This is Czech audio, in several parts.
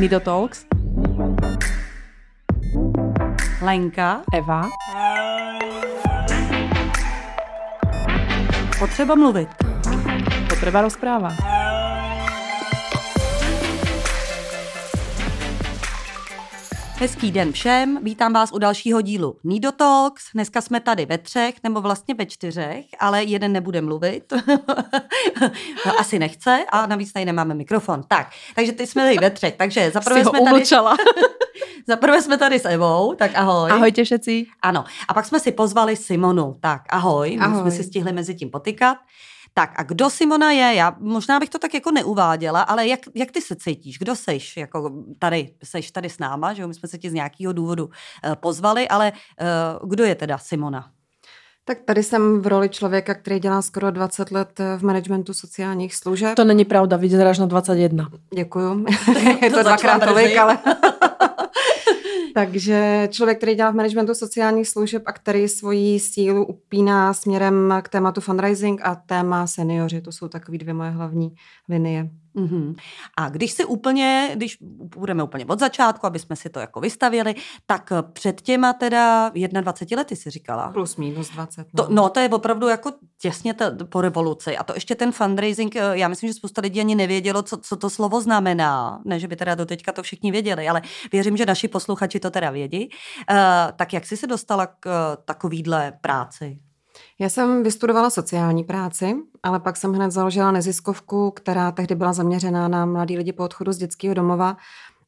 Nido Talks. Lenka. Eva. Potřeba mluvit. Potreba rozpráva. Hezký den všem, vítám vás u dalšího dílu Nido Talks. Dneska jsme tady ve třech, nebo vlastně ve čtyřech, ale jeden nebude mluvit. no, asi nechce a navíc tady nemáme mikrofon. Tak, takže ty jsme tady ve třech, takže zaprvé jsme tady... Zaprvé jsme tady s Evou, tak ahoj. Ahojte všetci. Ano, a pak jsme si pozvali Simonu, tak ahoj, ahoj. jsme si stihli mezi tím potykat. Tak a kdo Simona je? Já možná bych to tak jako neuváděla, ale jak, jak ty se cítíš? Kdo seš? Jako tady, seš tady s náma, že my jsme se ti z nějakého důvodu uh, pozvali, ale uh, kdo je teda Simona? Tak tady jsem v roli člověka, který dělá skoro 20 let v managementu sociálních služeb. To není pravda, vyzeráš na 21. Děkuju. je to, to dvakrát tolik, ale... Takže člověk, který dělá v managementu sociálních služeb a který svoji sílu upíná směrem k tématu fundraising a téma seniori, to jsou takové dvě moje hlavní linie. Mm-hmm. A když si úplně, když budeme úplně od začátku, aby jsme si to jako vystavili, tak před těma teda 21 lety si říkala. Plus minus 20. No. To, no, to je opravdu jako těsně ta, po revoluci. A to ještě ten fundraising, eh, já myslím, že spousta lidí ani nevědělo, co, co to slovo znamená. Ne, že by teda do teďka to všichni věděli, ale věřím, že naši posluchači to teda vědí. Uh, tak jak jsi se dostala k uh, takovýhle práci? Já jsem vystudovala sociální práci, ale pak jsem hned založila neziskovku, která tehdy byla zaměřená na mladý lidi po odchodu z dětského domova.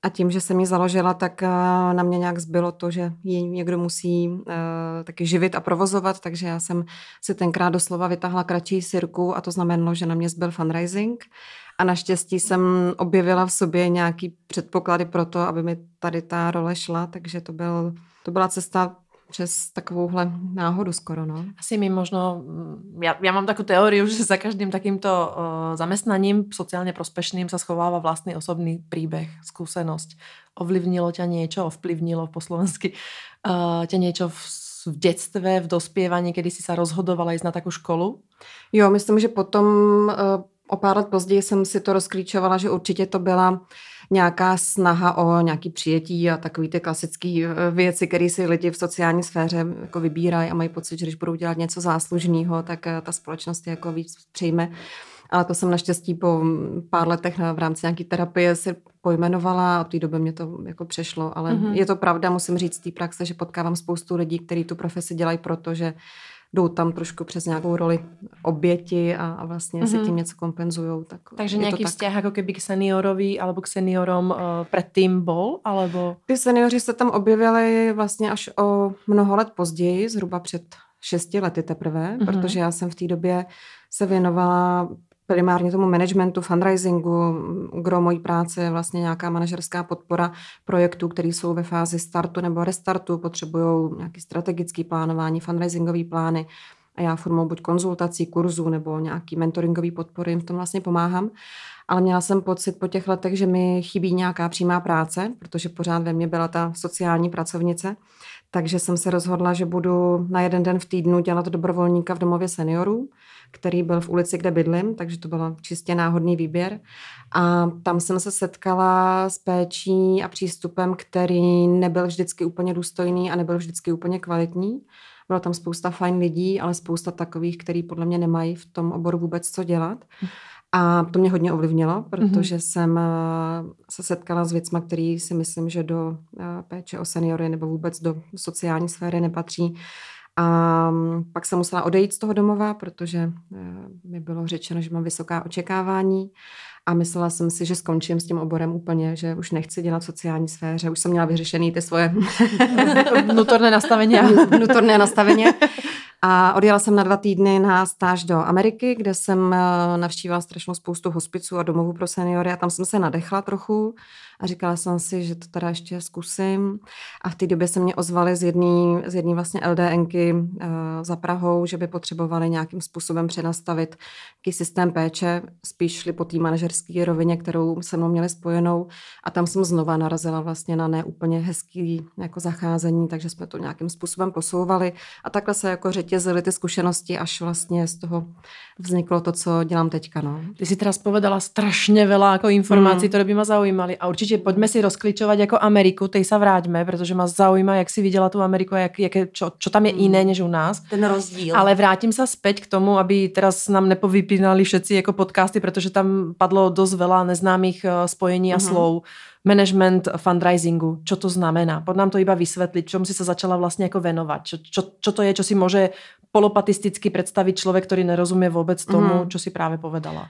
A tím, že jsem ji založila, tak eh, na mě nějak zbylo to, že ji někdo musí uh, taky živit a provozovat, takže já jsem si tenkrát doslova vytáhla kratší sirku a to znamenalo, že na mě zbyl fundraising. A naštěstí jsem objevila v sobě nějaký předpoklady pro to, aby mi tady ta role šla, takže to, byl, to byla cesta přes takovouhle náhodu skoro, no. Asi mi možno, ja, ja mám takú teóriu, že za každým takýmto uh, zamestnaním sociálne prospešným sa schováva vlastný osobný príbeh, skúsenosť. Ovlivnilo ťa niečo, ovplyvnilo po slovensky uh, ťa niečo v, v detstve, v dospievaní, kedy si sa rozhodovala ísť na takú školu? Jo, myslím, že potom uh, o pár let později jsem si to rozklíčovala, že určitě to byla nějaká snaha o nějaký přijetí a takový ty klasické eh, věci, které si lidi v sociální sféře jako vybírají a mají pocit, že když budou dělat něco záslužného, tak eh, ta společnost je jako víc přijme. Ale to jsem naštěstí po pár letech v rámci nějaké terapie si pojmenovala a od té doby mě to jako přešlo. Ale mm-hmm. je to pravda, musím říct z té praxe, že potkávám spoustu lidí, kteří tu profesi dělají proto, že jdou tam trošku přes nějakou roli oběti a, a vlastně mm-hmm. si tím něco kompenzují. Tak Takže nějaký vztah tak. jako keby k seniorovi alebo k seniorom uh, předtím bol? Alebo... Ty seniori se tam objevili vlastně až o mnoho let později, zhruba před šesti lety teprve, mm-hmm. protože já jsem v té době se věnovala primárně tomu managementu, fundraisingu, gro mojí práce je vlastně nějaká manažerská podpora projektů, které jsou ve fázi startu nebo restartu, potřebují nějaké strategické plánování, fundraisingové plány a já formou buď konzultací, kurzů nebo nějaký mentoringový podpory jim v tom vlastně pomáhám. Ale měla jsem pocit po těch letech, že mi chybí nějaká přímá práce, protože pořád ve mně byla ta sociální pracovnice. Takže jsem se rozhodla, že budu na jeden den v týdnu dělat dobrovolníka v domově seniorů který byl v ulici, kde bydlím, takže to byl čistě náhodný výběr. A tam jsem se setkala s péčí a přístupem, který nebyl vždycky úplně důstojný a nebyl vždycky úplně kvalitní. Bylo tam spousta fajn lidí, ale spousta takových, který podle mě nemají v tom oboru vůbec co dělat. A to mě hodně ovlivnilo, protože mm-hmm. jsem eh, se setkala s věcmi, které si myslím, že do eh, péče o seniory nebo vůbec do sociální sféry nepatří. A mm, pak jsem musela odejít z toho domova, protože eh, mi bylo řečeno, že mám vysoká očekávání a myslela jsem si, že skončím s tím oborem úplně, že už nechci dělat v sociální sféře, už jsem měla vyřešený ty svoje vnútorné nastavení. vnútorné nastavení. A odjela jsem na dva týdny na stáž do Ameriky, kde jsem eh, navštívila strašnou spoustu hospiců a domovů pro seniory a tam jsem se nadechla trochu a říkala jsem si, že to teda ještě zkusím. A v té době se mě ozvali z jedné z jedný vlastně LDNky uh, za Prahou, že by potřebovali nějakým způsobem přenastavit jaký systém péče, spíš šli po té manažerské rovině, kterou se mnou měli spojenou a tam jsem znova narazila vlastně na neúplně hezký jako zacházení, takže jsme to nějakým způsobem posouvali a takhle se jako řetí zvítězily ty zkušenosti, až vlastně z toho vzniklo to, co dělám teďka. No. Ty si teraz povedala strašně veľa jako informací, mm. které by mě zaujímaly. A určitě pojďme si rozklíčovat jako Ameriku, tej se vrátíme, protože mě zaujíma, jak si viděla tu Ameriku, jak, jak je, čo, čo tam je mm. jiné než u nás. Ten rozdíl. Ale vrátím se zpět k tomu, aby teraz nám nepovypínali všetci jako podcasty, protože tam padlo dost veľa neznámých eh, spojení a mm. slov management fundraisingu, čo to znamená. Pod nám to iba vysvetliť, čom si sa začala vlastne ako venovať. Čo, čo, čo to je, čo si môže polopatisticky představit člověk, který nerozumí vůbec tomu, mm. čo si právě povedala.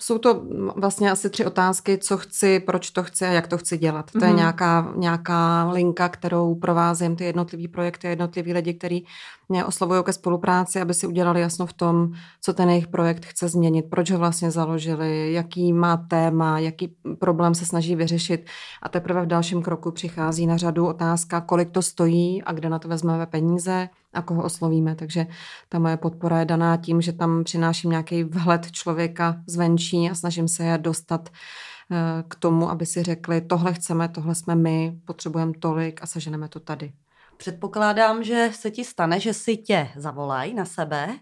Jsou to vlastně asi tři otázky, co chci, proč to chci a jak to chci dělat. To mm-hmm. je mhm. nějaká, nějaká linka, kterou provázím ty jednotlivý projekty, jednotlivý lidi, kteří mě oslovují ke spolupráci, aby si udělali jasno v tom, co ten jejich projekt chce změnit, proč ho vlastně založili, jaký má téma, jaký problém se snaží vyřešit. A teprve v dalším kroku přichází na řadu otázka, kolik to stojí a kde na to vezmeme peníze a koho oslovíme. Takže ta moje podpora je daná tím, že tam přináším nějaký vhled člověka zvenčí a snažím se je dostat eh, k tomu, aby si řekli, tohle chceme, tohle jsme my, potřebujeme tolik a seženeme to tady. Předpokládám, že se ti stane, že si tě zavolají na sebe,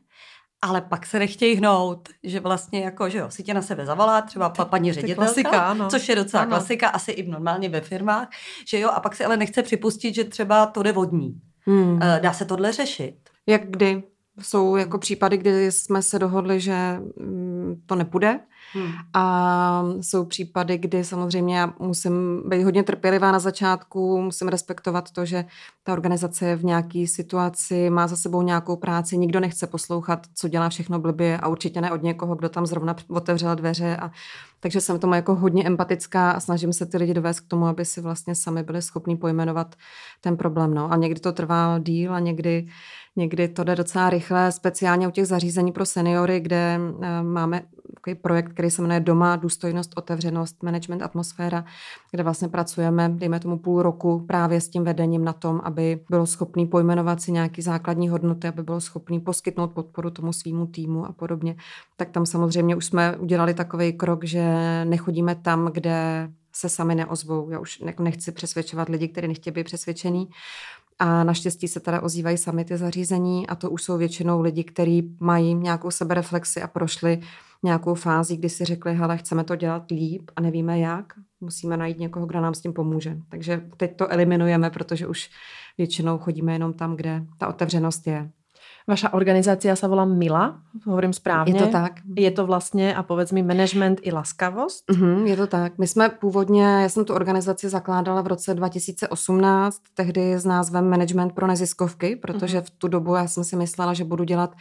ale pak se nechtějí hnout, že vlastně jako, že jo, si tě na sebe zavolá třeba pa, paní ředitelka, klasika, no. což je docela ano. klasika, asi i normálně ve firmách, že jo, a pak si ale nechce připustit, že třeba to jde vodní. Hmm. Eh, dá se tohle řešit? Jak kdy? Jsou jako případy, kdy jsme se dohodli, že mm, to nepůjde, Hmm. A jsou případy, kdy samozřejmě já musím být hodně trpělivá na začátku, musím respektovat to, že ta organizace je v nějaké situaci, má za sebou nějakou práci, nikdo nechce poslouchat, co dělá všechno blbě a určitě ne od někoho, kdo tam zrovna otevřel dveře. A, takže jsem tomu jako hodně empatická a snažím se ty lidi dovést k tomu, aby si vlastně sami byli schopni pojmenovat ten problém. No. A někdy to trvá díl a někdy Někdy to jde docela rychle, speciálně u těch zařízení pro seniory, kde eh, máme takový projekt, který se jmenuje Doma, důstojnost, otevřenost, management, atmosféra, kde vlastně pracujeme, dejme tomu půl roku právě s tím vedením na tom, aby bylo schopný pojmenovat si nějaký základní hodnoty, aby bylo schopný poskytnout podporu tomu svýmu týmu a podobně. Tak tam samozřejmě už jsme udělali takový krok, že nechodíme tam, kde se sami neozvou. Já už nechci přesvědčovat lidi, kteří nechtějí být přesvědčení, a naštěstí se teda ozývají sami ty zařízení a to už jsou většinou lidi, kteří mají nějakou sebereflexi a prošli nějakou fázi, kdy si řekli, hele, chceme to dělat líp a nevíme jak, musíme najít někoho, kdo nám s tím pomůže. Takže teď to eliminujeme, protože už většinou chodíme jenom tam, kde ta otevřenost je. Vaša organizácia sa volá Mila, hovorím správně. Je to tak. Je to vlastně, a povedz mi, management i laskavost? Mm-hmm, je to tak. My jsme původně, já jsem tu organizaci zakládala v roce 2018, tehdy s názvem Management pro neziskovky, protože mm-hmm. v tu dobu já jsem si myslela, že budu dělat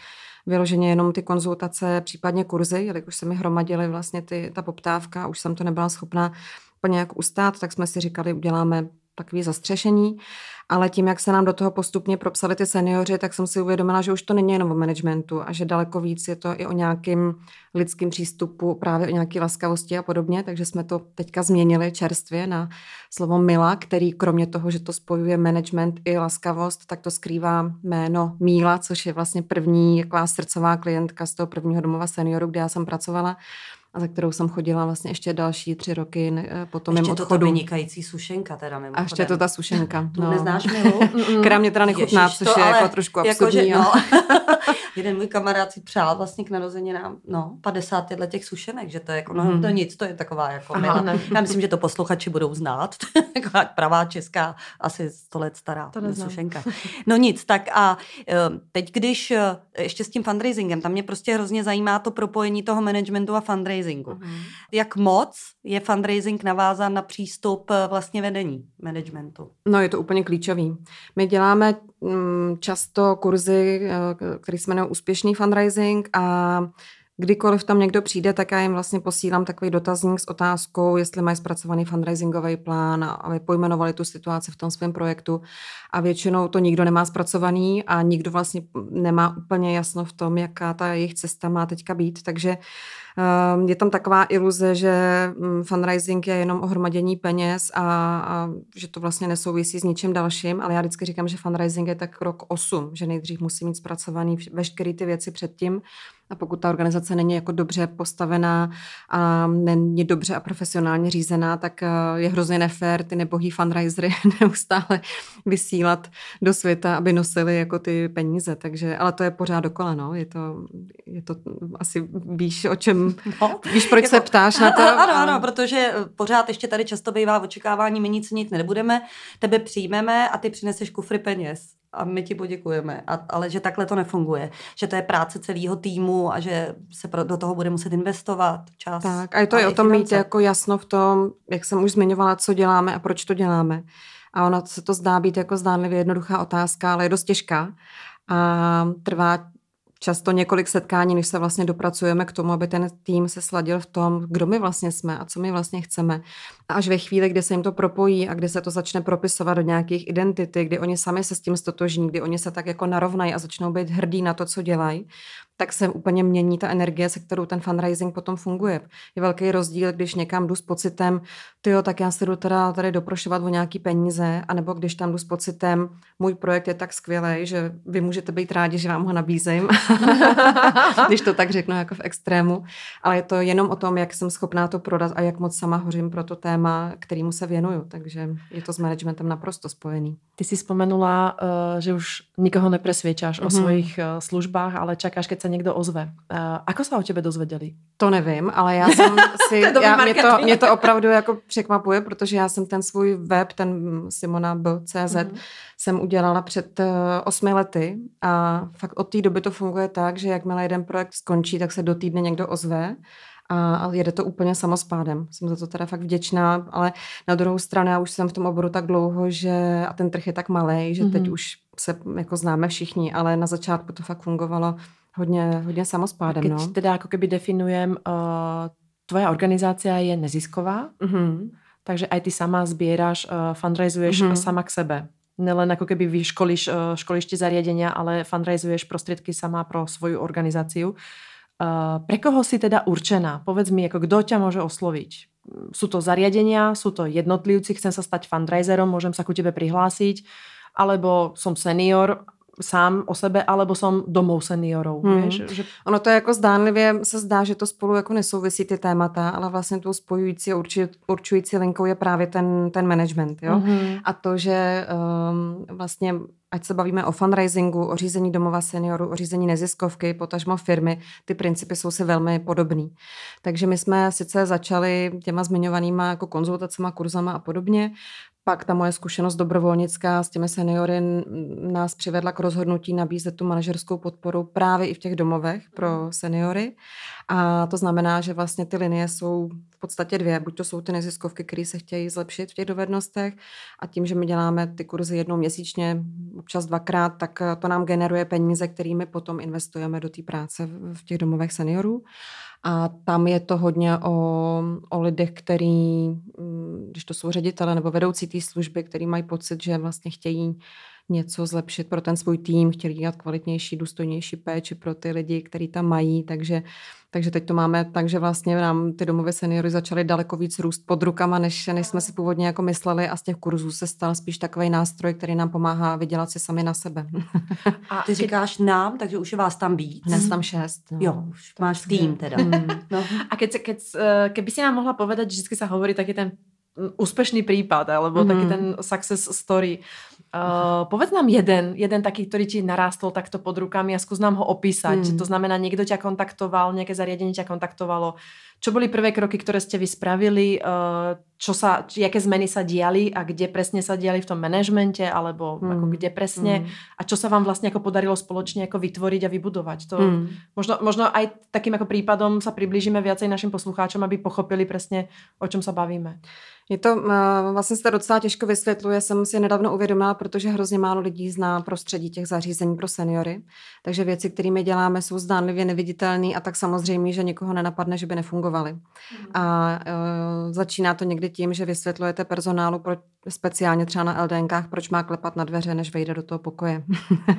vyloženě jenom ty konzultace, případně kurzy, jelikož se mi hromadily vlastně ty, ta poptávka, už jsem to nebyla schopná plně jak ustát, tak jsme si říkali, uděláme takový zastřešení, ale tím, jak se nám do toho postupně propsali ty seniori, tak jsem si uvědomila, že už to není jenom o managementu a že daleko víc je to i o nějakým lidském přístupu, právě o nějaké laskavosti a podobně, takže jsme to teďka změnili čerstvě na slovo Mila, který kromě toho, že to spojuje management i laskavost, tak to skrývá jméno Míla, což je vlastně první taková srdcová klientka z toho prvního domova seniorů, kde já jsem pracovala a za kterou jsem chodila vlastně ještě další tři roky po tom ještě odchodu. to ta vynikající sušenka teda mimochodem. A ještě to ta sušenka. No. neznáš Milu? Která mě teda nechutná, Ježiš, což je jako trošku absurdní. Jako, že, no. Jeden můj kamarád si přál vlastně k narozeninám no, 50 těchto těch sušenek, že to je jako, no hmm. to nic, to je taková jako Aha, ne. Já myslím, že to posluchači budou znát. Taková pravá česká, asi 100 let stará to sušenka. No nic, tak a eh, teď, když eh, ještě s tím fundraisingem, tam mě prostě hrozně zajímá to propojení toho managementu a fundraisingu. Uh-huh. Jak moc je fundraising navázán na přístup eh, vlastně vedení managementu? No je to úplně klíčový. My děláme mm, často kurzy, které se jmenují úspěšný fundraising a Kdykoliv tam někdo přijde, tak já jim vlastně posílám takový dotazník s otázkou, jestli mají zpracovaný fundraisingový plán, aby pojmenovali tu situaci v tom svém projektu. A většinou to nikdo nemá zpracovaný a nikdo vlastně nemá úplně jasno v tom, jaká ta jejich cesta má teďka být. Takže ehm, je tam taková iluze, že mm, fundraising je jenom ohromadění peněz a, a že to vlastně nesouvisí s ničím dalším, ale já vždycky říkám, že fundraising je tak rok 8, že nejdřív musí mít zpracovaný veškeré ty věci předtím, A pokud ta organizace není jako dobře postavená a není dobře a profesionálně řízená, tak eh, je hrozně nefér ty nebohý fundraisery neustále vysílat do světa, aby nosili jako ty peníze. Takže, ale to je pořád dokola, no. Je to, je to asi víš, o čem, no, víš, proč jako, se ptáš na to? Ano, ano, protože pořád ještě tady často bývá očekávání, my nic nic nebudeme, tebe přijmeme a ty přineseš kufry peněz a my ti poděkujeme. A, ale že takhle to nefunguje. Že to je práce celého týmu a že se pro, do toho bude muset investovat čas. Tak a je to i o tom mít jako jasno v tom, jak jsem už zmiňovala, co děláme a proč to děláme. A ona se to zdá být jako zdánlivě jednoduchá otázka, ale je dost těžká. A trvá často několik setkání, než se vlastně dopracujeme k tomu, aby ten tým se sladil v tom, kdo my vlastně jsme a co my vlastně chceme. A až ve chvíli, kdy se jim to propojí a kdy se to začne propisovat do nějakých identity, kdy oni sami se s tím stotožní, kdy oni se tak jako narovnají a začnou být hrdí na to, co dělají, tak se úplně mění ta energie, se kterou ten fundraising potom funguje. Je velký rozdíl, když někam jdu s pocitem, jo, tak já se jdu teda tady doprošovat o nějaký peníze, anebo když tam jdu s pocitem, můj projekt je tak skvělý, že vy můžete být rádi, že vám ho nabízím, když to tak řeknu jako v extrému. Ale je to jenom o tom, jak jsem schopná to prodat a jak moc sama hořím pro to téma, kterému se věnuju. Takže je to s managementem naprosto spojený. Ty si vzpomenula, eh, že už nikoho nepresvědčáš mm-hmm. o mhm. svojich eh, službách, ale čakáš, keď se někdo ozve. Uh, ako se o tebe dozvěděli? To nevím, ale já jsem si, to já, mě, to, mě to opravdu jako překvapuje, protože já jsem ten svůj web, ten Simona CZ, mm-hmm. jsem udělala před uh, osmi lety a fakt od té doby to funguje tak, že jakmile jeden projekt skončí, tak se do týdne někdo ozve a, a jede to úplně samospádem. Jsem za to teda fakt vděčná, ale na druhou stranu já už jsem v tom oboru tak dlouho, že a ten trh je tak malý, že mm-hmm. teď mhm. už se jako známe všichni, ale na začátku to fakt fungovalo hodně, hodně samospádem. Keď no. teda jako keby definujem, uh, tvoja organizácia je nezisková, mm-hmm. takže aj ty sama zbieraš, uh, fundraizuješ mm-hmm. sama k sebe. Nelen ako keby vyškolíš, uh, školíš ty zariadenia, ale fundraizuješ prostriedky sama pro svoju organizáciu. Uh, pre koho si teda určená? Povedz mi, ako kdo ťa môže osloviť? Sú to zariadenia, sú to jednotlivci, chcem sa stať fundraiserom, môžem sa ku tebe prihlásiť, alebo som senior sám o sebe, alebo som domov seniorů. Hmm. Víš, že... Ono to je jako zdánlivě se zdá, že to spolu jako nesouvisí ty témata, ale vlastně tou spojující a urči, určující linkou je právě ten, ten management. Jo? Hmm. A to, že um, vlastně ať se bavíme o fundraisingu, o řízení domova seniorů, o řízení neziskovky, potažmo firmy, ty principy jsou si velmi podobný. Takže my jsme sice začali těma zmiňovanýma jako konzultacema, kurzama a podobně, pak ta moje zkušenost dobrovolnická s těmi seniory nás přivedla k rozhodnutí nabízet tu manažerskou podporu právě i v těch domovech pro seniory. A to znamená, že vlastně ty linie jsou v podstatě dvě. Buď to jsou ty neziskovky, které se chtějí zlepšit v těch dovednostech a tím, že my děláme ty kurzy jednou měsíčně, občas dvakrát, tak to nám generuje peníze, kterými potom investujeme do té práce v těch domovech seniorů. A tam je to hodně o, o lidech, který, mm, když to jsou ředitele nebo vedoucí té služby, který mají pocit, že vlastně chtějí něco zlepšit pro ten svůj tým, chtěli dělat kvalitnější, důstojnější péči pro ty lidi, který tam mají, takže takže teď to máme tak, že vlastně nám ty domové seniory začaly daleko víc růst pod rukama, než, než jsme si původně jako mysleli a z těch kurzů se stal spíš takový nástroj, který nám pomáhá vydělat si sami na sebe. A ty říkáš nám, takže už je vás tam být. Dnes tam šest. No. Jo, už máš tým teda. no. A keď, keď, keby si nám mohla povedať, že vždy sa hovorí taký ten úspešný prípad, alebo mm. taký ten success story. Uh, povedz nám jeden, jeden taký, ktorý ti narástol takto pod rukami a skús nám ho opísať. Mm. To znamená, niekto ťa kontaktoval, nejaké zariadenie ťa kontaktovalo. Čo boli prvé kroky, ktoré ste vy spravili? Uh, čo sa, jaké zmeny sa diali a kde presne sa diali v tom manažmente, alebo mm. ako kde presne mm. a čo sa vám vlastne ako podarilo spoločne ako vytvoriť a vybudovať. To mm. možno, možno aj takým ako prípadom sa priblížime viacej našim poslucháčom, aby pochopili presne, o čom sa bavíme. Je to, uh, vlastně se to docela těžko vysvětluje, jsem si nedávno uvědomila, protože hrozně málo lidí zná prostředí těch zařízení pro seniory. Takže věci, kterými děláme, jsou zdánlivě neviditelné a tak samozřejmě, že nikoho nenapadne, že by nefungovaly. Mm. A uh, začíná to někdy tím, že vysvětlujete personálu, pro, speciálně třeba na LDNkách, proč má klepat na dveře, než vejde do toho pokoje.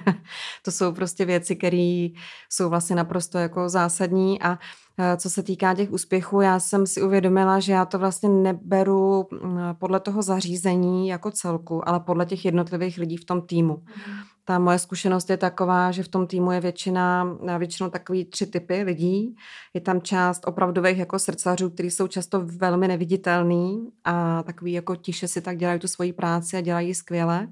to jsou prostě věci, které jsou vlastně naprosto jako zásadní a Eh, co se týká těch úspěchů, já jsem si uvědomila, že já to vlastně neberu mm, podle toho zařízení jako celku, ale podle těch jednotlivých lidí v tom týmu. Mhm. Ta moje zkušenost je taková, že v tom týmu je většina, většinou takový tři typy lidí. Je tam část opravdových jako srdcařů, kteří jsou často velmi neviditelný a takový jako tiše si tak dělají tu svoji práci a dělají skvěle.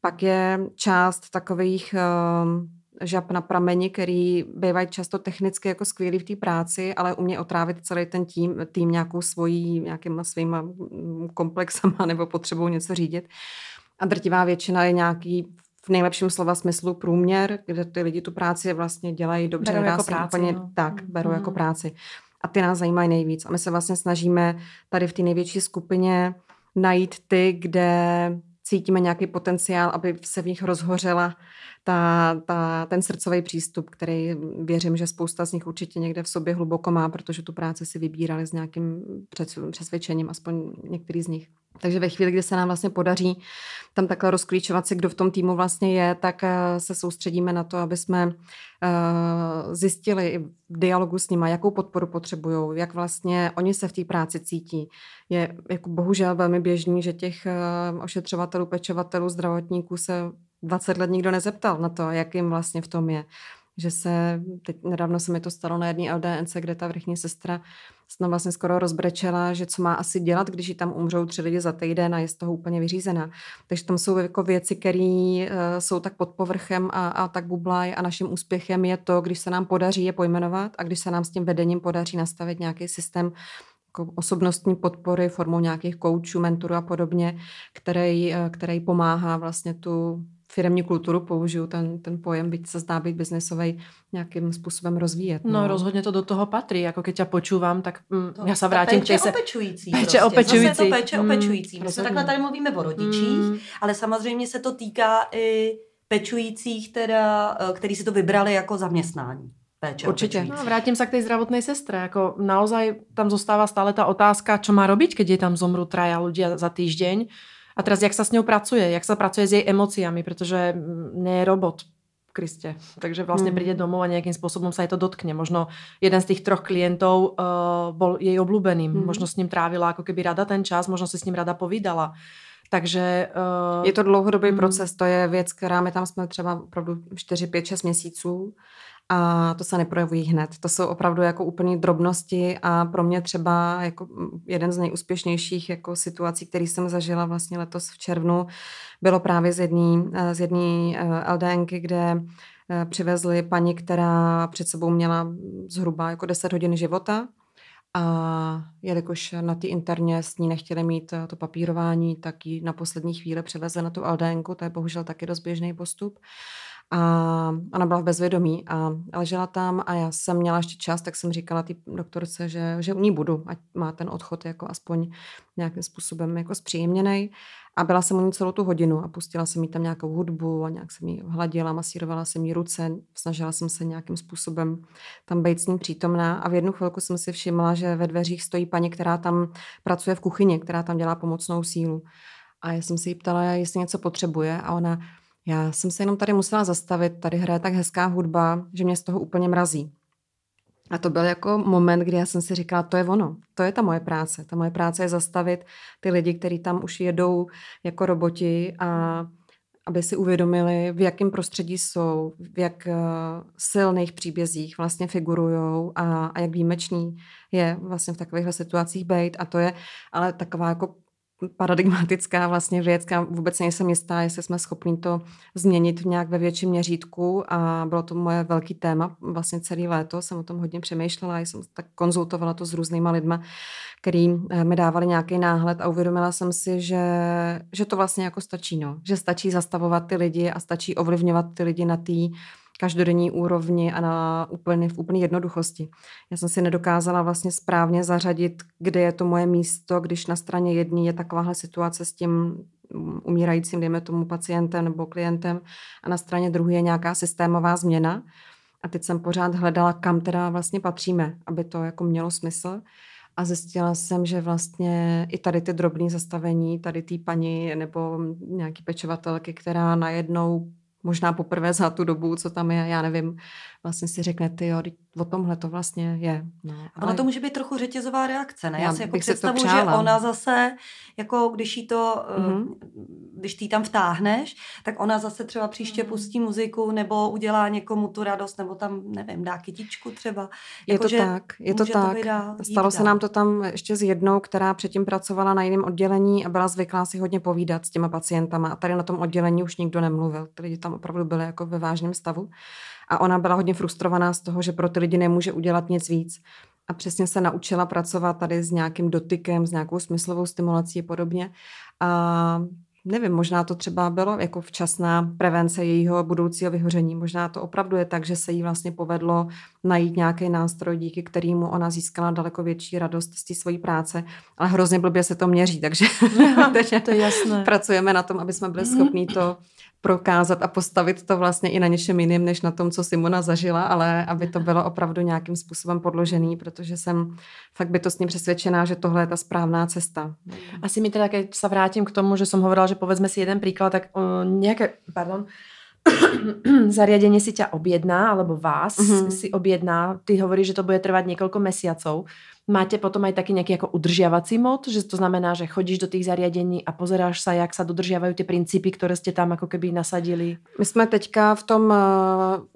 Pak je část takových uh, žab na prameni, který bývají často technicky jako skvělý v té práci, ale umě otrávit celý ten tým, tým nějakou svojí, nějakýma svýma mm, komplexama nebo potřebou něco řídit. A drtivá většina je nějaký v nejlepším slova smyslu průměr, kde ty lidi tu práci vlastně dělají dobře. Berou jako práci. Úplně, no. Tak, berou mm. jako práci. A ty nás zajímají nejvíc. A my se vlastně snažíme tady v té největší skupině najít ty, kde cítíme nějaký potenciál, aby se v nich rozhořela ta, ta, ten srdcový přístup, který věřím, že spousta z nich určitě někde v sobě hluboko má, protože tu práci si vybírali s nějakým přesvědčením, aspoň některý z nich. Takže ve chvíli, kdy se nám vlastně podaří tam takhle rozklíčovat si, kdo v tom týmu vlastně je, tak eh, se soustředíme na to, aby jsme eh, zjistili v dialogu s nimi, jakou podporu potřebují, jak vlastně oni se v té práci cítí. Je jako bohužel velmi běžný, že těch eh, ošetřovatelů, pečovatelů, zdravotníků se 20 let nikdo nezeptal na to, jak jim vlastně v tom je. Že se, teď nedávno se mi to stalo na jedné LDNC, kde ta vrchní sestra snad vlastně skoro rozbrečela, že co má asi dělat, když jí tam umřou tři lidi za týden a je z toho úplně vyřízená. Takže tam jsou jako věci, které uh, jsou tak pod povrchem a, a tak bublají a naším úspěchem je to, když se nám podaří je pojmenovat a když se nám s tím vedením podaří nastavit nějaký systém jako osobnostní podpory formou nějakých koučů, mentorů a podobně, který, eh, který pomáhá vlastně tu firmní kulturu, použiju ten, ten pojem, byť se zdá být biznesový, nějakým způsobem rozvíjet. No. no rozhodně to do toho patří, jako keď ťa počúvam, tak mm, to, já se vrátím k té se... opečující. Péče prostě. opečující. Zase to péče mm, opečující. My se takhle tady mluvíme o rodičích, mm. ale samozřejmě se to týká i pečujících, teda, eh, který si to vybrali jako zaměstnání. Péče Určitě. No, vrátím se k té zdravotné sestre. Jako naozaj tam zůstává stále ta otázka, co má robiť, keď je tam zomru traja ľudia za týždeň a teraz, jak sa s ňou pracuje, jak sa pracuje s jej emóciami, pretože nie je robot, Kriste. Takže vlastne mm. príde domov a nejakým spôsobom sa jej to dotkne. Možno jeden z tých troch klientov uh, bol jej obľúbeným. Mm. Možno s ním trávila ako keby rada ten čas, možno si s ním rada povídala. Takže... Uh, je to dlouhodobý mm. proces, to je věc, která my tam jsme třeba opravdu 4, 5, 6 měsíců a to se neprojevují hned. To jsou opravdu jako úplné drobnosti a pro mě třeba jako jeden z nejúspěšnějších jako situací, který jsem zažila vlastně letos v červnu, bylo právě z jedné z jedný eh, LDNky, kde eh, přivezli paní, která před sebou měla zhruba jako 10 hodin života a jelikož na ty interně s ní nechtěli mít eh, to papírování, tak ji na poslední chvíli přivezli na tu LDNku, to je bohužel taky dost běžný postup. A ona byla v bezvědomí a ležela tam a já jsem měla ještě čas, tak jsem říkala té doktorce, že, že u ní budu, ať má ten odchod jako aspoň nějakým způsobem jako zpříjemněný. A byla jsem u ní celou tu hodinu a pustila jsem jí tam nějakou hudbu a nějak jsem jí hladila, masírovala jsem jí ruce, snažila jsem se nějakým způsobem tam být s ní přítomná a v jednu chvilku jsem si všimla, že ve dveřích stojí paní, která tam pracuje v kuchyni, která tam dělá pomocnou sílu. A já jsem si jí ptala, jestli něco potřebuje a ona, já jsem se jenom tady musela zastavit, tady hraje tak hezká hudba, že mě z toho úplně mrazí. A to byl jako moment, kdy já jsem si říkala, to je ono, to je ta moje práce. Ta moje práce je zastavit ty lidi, kteří tam už jedou jako roboti a aby si uvědomili, v jakém prostředí jsou, v jak uh, silných příbězích vlastně figurují a, a jak výjimečný je vlastně v takovýchhle situacích být. A to je ale taková jako paradigmatická vlastně věc, vůbec nejsem jistá, jestli jsme schopni to změnit nějak ve větším měřítku a bylo to moje velký téma vlastně celý léto, jsem o tom hodně přemýšlela, jsem tak konzultovala to s různýma lidma, který eh, mi dávali nějaký náhled a uvědomila jsem si, že, že to vlastně jako stačí, no. že stačí zastavovat ty lidi a stačí ovlivňovat ty lidi na té každodenní úrovni a na úplně, v úplné jednoduchosti. Já jsem si nedokázala vlastně správně zařadit, kde je to moje místo, když na straně jedné je takováhle situace s tím umírajícím, dejme tomu pacientem nebo klientem a na straně druhé je nějaká systémová změna. A teď jsem pořád hledala, kam teda vlastně patříme, aby to jako mělo smysl. A zjistila jsem, že vlastně i tady ty drobné zastavení, tady ty paní nebo nějaký pečovatelky, která najednou možná poprvé za tu dobu, co tam je, já nevím, vlastně si řekne, ty jo, o tomhle to vlastně je. No, ale... Ono to může být trochu řetězová reakce, ne? Já, já si jako představu, že ona zase, jako když jí to mm-hmm. když ty tam vtáhneš, tak ona zase třeba příště Mhm. pustí muziku nebo udělá někomu tu radost, nebo tam, nevím, dá kytičku třeba. Je Jako, to tak, je to tak. dál, jít Stalo se dál. nám to tam ještě s jednou, která předtím pracovala na jiném oddělení a byla zvyklá si hodně povídat s těma pacientama. A tady na tom oddělení už nikdo nemluvil. Ty lidi tam opravdu byli jako ve vážném stavu. A ona byla hodně frustrovaná z toho, že pro ty lidi nemůže udělat nic víc. A přesně se naučila pracovat tady s nějakým dotykem, s nějakou smyslovou stimulací a podobně. A nevím, možná to třeba bylo jako včasná prevence jejího budoucího vyhoření. Možná to opravdu je tak, že se jí vlastně povedlo najít nějaký nástroj, díky kterému ona získala daleko větší radost z té své práce. Ale hrozně blbě se to měří, takže teď To je jasné. pracujeme na tom, aby jsme byli schopní to prokázat a postavit to vlastně i na něčem jiným, než na tom, co Simona zažila, ale aby to bylo opravdu nějakým způsobem podložený, protože jsem fakt bytostně přesvědčená, že tohle je ta správná cesta. Asi mi teda, keď sa vrátim k tomu, že som hovorila, že povedzme si jeden príklad, tak uh, nejaké, pardon, zariadenie si ťa objedná, alebo vás Mhm. mm-hmm. si objedná, ty hovoríš, že to bude trvať niekoľko mesiacov. Máte potom aj taký nejaký ako udržiavací mod, že to znamená, že chodíš do tých zariadení a pozeráš sa, jak sa dodržiavajú tie princípy, ktoré ste tam ako keby nasadili. My jsme teďka v tom eh,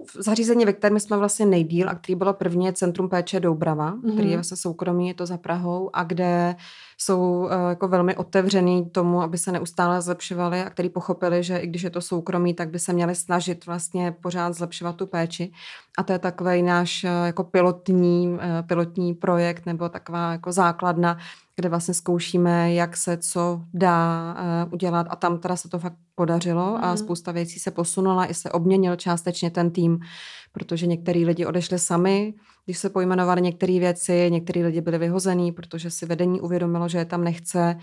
v zařízení, ve kterém jsme vlastně nejdíl a který bylo první, je Centrum péče Doubrava, mm-hmm. který je vlastně soukromý, je to za Prahou a kde jsou eh, jako velmi otevřený tomu, aby se neustále zlepšovali a který pochopili, že i když je to soukromý, tak by se měli snažit vlastně pořád zlepšovat tu péči. A to je takový náš eh, jako pilotní, eh, pilotní projekt nebo taková jako základna, kde vlastně zkoušíme, jak se co dá uh, udělat a tam teda se to fakt podařilo a Mhm. spousta věcí se posunula, i se obměnil částečně ten tým, protože některý lidi odešli sami, když se pojmenovali některé věci, některý lidi byli vyhozený, protože si vedení uvědomilo, že je tam nechce.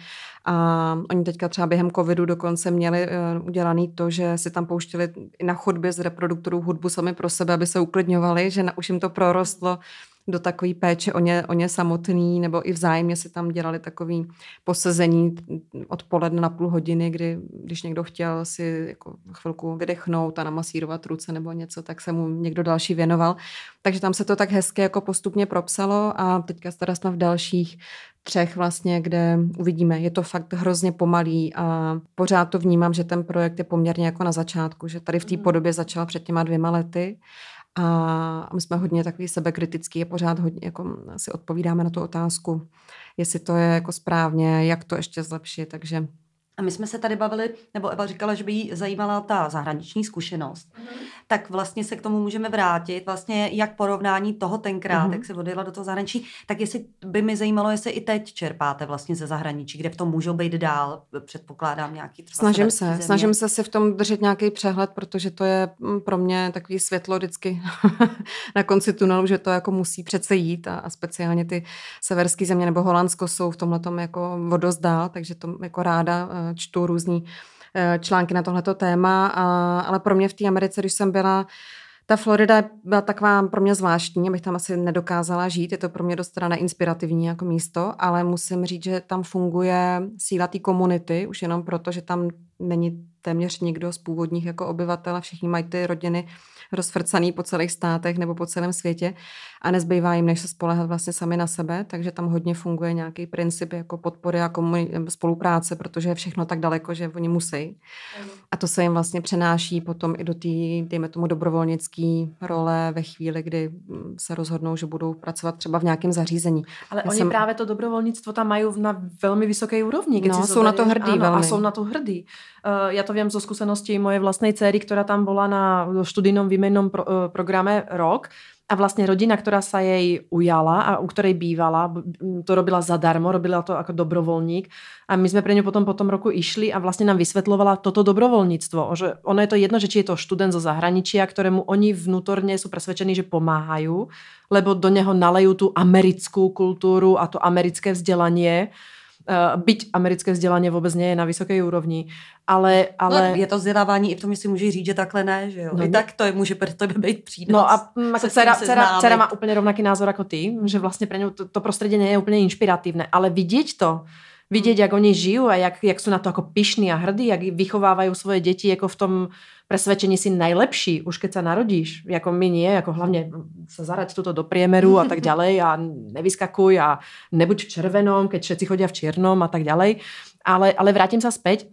A oni teďka třeba během covidu dokonce měli uh, udělaný to, že si tam pouštěli na chodbě z reproduktorů hudbu sami pro sebe, aby se uklidňovali, že na, už jim to prorostlo do takové péče o ně, o ně samotný, nebo i vzájemně si tam dělali takový posezení odpoledne na půl hodiny, kdy když někdo chtěl si jako chvilku vydechnout a namasírovat ruce nebo něco, tak se mu někdo další věnoval. Takže tam se to tak hezky jako postupně propsalo a teďka teda jsme v dalších třech vlastně, kde uvidíme. Je to fakt hrozně pomalý a pořád to vnímám, že ten projekt je poměrně jako na začátku, že tady v té podobě začal před těma dvěma lety a my jsme hodně takový sebekritický a pořád hodně jako si odpovídáme na tu otázku, jestli to je jako správně, jak to ještě zlepšit, takže A my jsme se tady bavili, nebo Eva říkala, že by jí zajímala ta zahraniční zkušenost. Mhm. Mm. Tak vlastně se k tomu můžeme vrátit. Vlastně jak porovnání toho tenkrát, Mhm. mm. jak se odjela do toho zahraničí, tak jestli by mi zajímalo, jestli i teď čerpáte vlastně ze zahraničí, kde v tom můžou být dál, předpokládám nějaký třeba Snažím se, země. snažím se si v tom držet nějaký přehled, protože to je mm, pro mě takový světlo vždycky na konci tunelu, že to jako musí přece jít a, a speciálně ty severské země nebo Holandsko jsou v tomhle jako vodost dál, takže to jako ráda eh, čtu různý eh, články na tohleto téma, ale pro mě v té Americe, když jsem byla ta Florida byla taková pro mě zvláštní, abych tam asi nedokázala žít. Je to pro mě dost teda neinspirativní jako místo, ale musím říct, že tam funguje síla té komunity, už jenom proto, že tam není téměř nikdo z původních jako obyvatel a všichni mají ty rodiny rozfrcaný po celých státech nebo po celém světě a nezbývá jim, než se spolehat vlastně sami na sebe, takže tam hodně funguje nějaký princip jako podpory a spolupráce, protože je všechno tak daleko, že oni musí. A to se jim vlastně přenáší potom i do té, dejme tomu, dobrovolnické role ve chvíli, kdy mm, se rozhodnou, že budou pracovat třeba v nějakém zařízení. Ale Já oni jsem- práve to dobrovoľníctvo tam majú na veľmi vysokej úrovni. No, sú na to hrdí áno, A veľmi. sú na to hrdí. Uh, ja to viem zo skúseností mojej vlastnej céry, ktorá tam bola na študijnom výmennom pro, uh, programe rok. A vlastne rodina, ktorá sa jej ujala a u ktorej bývala, to robila zadarmo, robila to ako dobrovoľník. A my sme pre ňu potom po tom roku išli a vlastne nám vysvetlovala toto dobrovoľníctvo. Že ono je to jedno, že či je to študent zo zahraničia, ktorému oni vnútorne sú presvedčení, že pomáhajú, lebo do neho nalejú tú americkú kultúru a to americké vzdelanie. Uh, byť americké vzdelanie vôbec nie je na vysokej úrovni, ale... ale... No, je to vzdělávání i v tom, jestli můžeš říct, že takhle ne, že jo. No No, I tak to je, může pro tebe být přínos. No a mm, ako se s tím dcera, dcera, dcera má úplne rovnaký názor ako ty, že vlastne pre ňu to, to prostredie nie je úplne inšpiratívne, ale vidieť to, vidieť, jak oni žijú a jak, jak sú na to ako pyšní a hrdí, jak vychovávajú svoje deti ako v tom presvedčení si najlepší, už keď sa narodíš, ako my nie, ako hlavne sa zarať tuto do priemeru a tak ďalej a nevyskakuj a nebuď v červenom, keď všetci chodia v čiernom a tak ďalej. Ale, ale vrátim sa späť.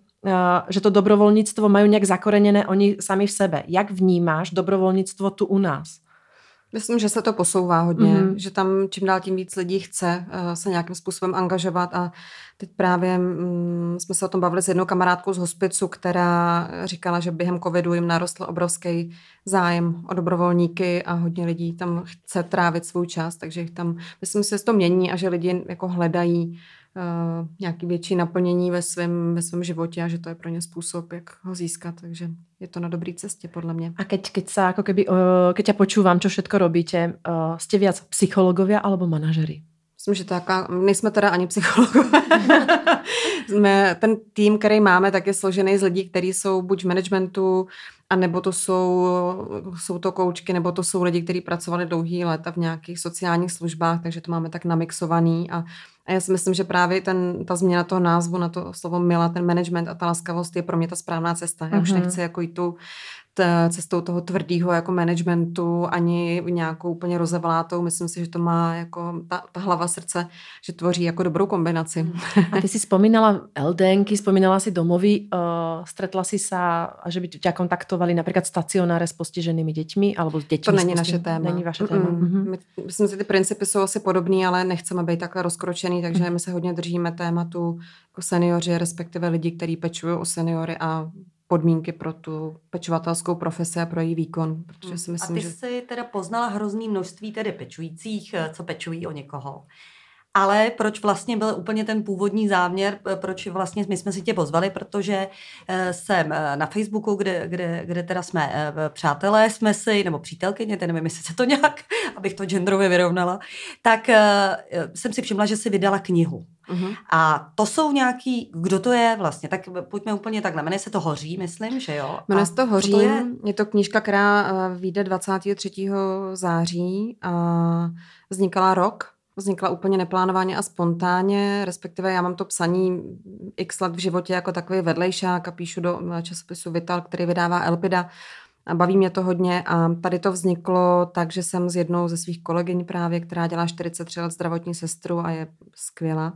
že to dobrovolnictvo mají nějak zakoreněné oni sami v sebe. Jak vnímáš dobrovolnictvo tu u nás? Myslím, že se to posouvá hodně, mm-hmm. že tam čím dál tím víc lidí chce uh, se nějakým způsobem angažovat a teď právě um, jsme se o tom bavili s jednou kamarádkou z hospicu, která říkala, že během covidu jim narostl obrovský zájem o dobrovolníky a hodně lidí tam chce trávit svůj čas, takže tam, myslím, že se to mění a že lidi jako hledají uh, nějaký větší naplnění ve svém ve svém životě a že to je pro ně způsob, jak ho získat, takže je to na dobré cestě podle mě. A keď, keď sa ako keby, uh, keď ťa počúvam, čo všetko robíte, uh, ste viac psychologovia alebo manažery? Myslím, že taká, nejsme teda ani psychologové. Jsme, ten tým, který máme, tak je složený z lidí, kteří jsou buď v managementu, a nebo to jsou, jsou to koučky, nebo to jsou lidi, kteří pracovali dlouhý léta v nějakých sociálních službách, takže to máme tak namixovaný a a já si myslím, že právě ten, ta změna toho názvu na to slovo mila, ten management a ta laskavost je pro mě ta správná cesta. Já uh-huh. už mhm. nechci jako jít tu cestou toho tvrdého jako managementu, ani nějakou úplně rozevlátou. Myslím si, že to má jako ta, ta hlava srdce, že tvoří jako dobrou kombinaci. Hmm. A ty si vzpomínala LDNky, vzpomínala si domovy, uh, stretla si sa, a že by tě kontaktovali například stacionáře s postiženými dětmi, alebo s dětmi. To není naše téma. Není vaše téma. Mm-mm. Mm-hmm. My, myslím si, ty principy jsou asi podobné, ale nechceme být takhle rozkročený, takže mm. my se hodně držíme tématu jako seniori, respektive lidi, kteří pečují o seniory a podmínky pro tu pečovatelskou profesi a pro její výkon. Protože si myslím, a ty že... jsi teda poznala hrozný množství tedy pečujících, eh, co pečují o někoho. Ale proč vlastně byl úplně ten původní záměr, proč vlastně my jsme si tě pozvali, protože eh, jsem eh, na Facebooku, kde, kde, kde teda jsme přátelé, jsme si, nebo přítelkyně, nevím, jestli se to nějak, abych to genderově vyrovnala, tak jsem si všimla, že si vydala knihu. Uh-huh. A to jsou nějaký, kdo to je vlastně? Tak pojďme úplně takhle. Jmenuje se to Hoří, myslím, že jo? Jmenuje se to Hoří. To je? je to knížka, která eh, vyjde 23. září a vznikala rok. Vznikla úplně neplánovaně a spontánně, respektive já mám to psaní x let v životě jako takový vedlejšák a píšu do eh, časopisu Vital, který vydává Elpida. A baví mě to hodně a tady to vzniklo tak, že jsem s jednou ze svých kolegyň právě, která dělá 43 let zdravotní sestru a je skvělá,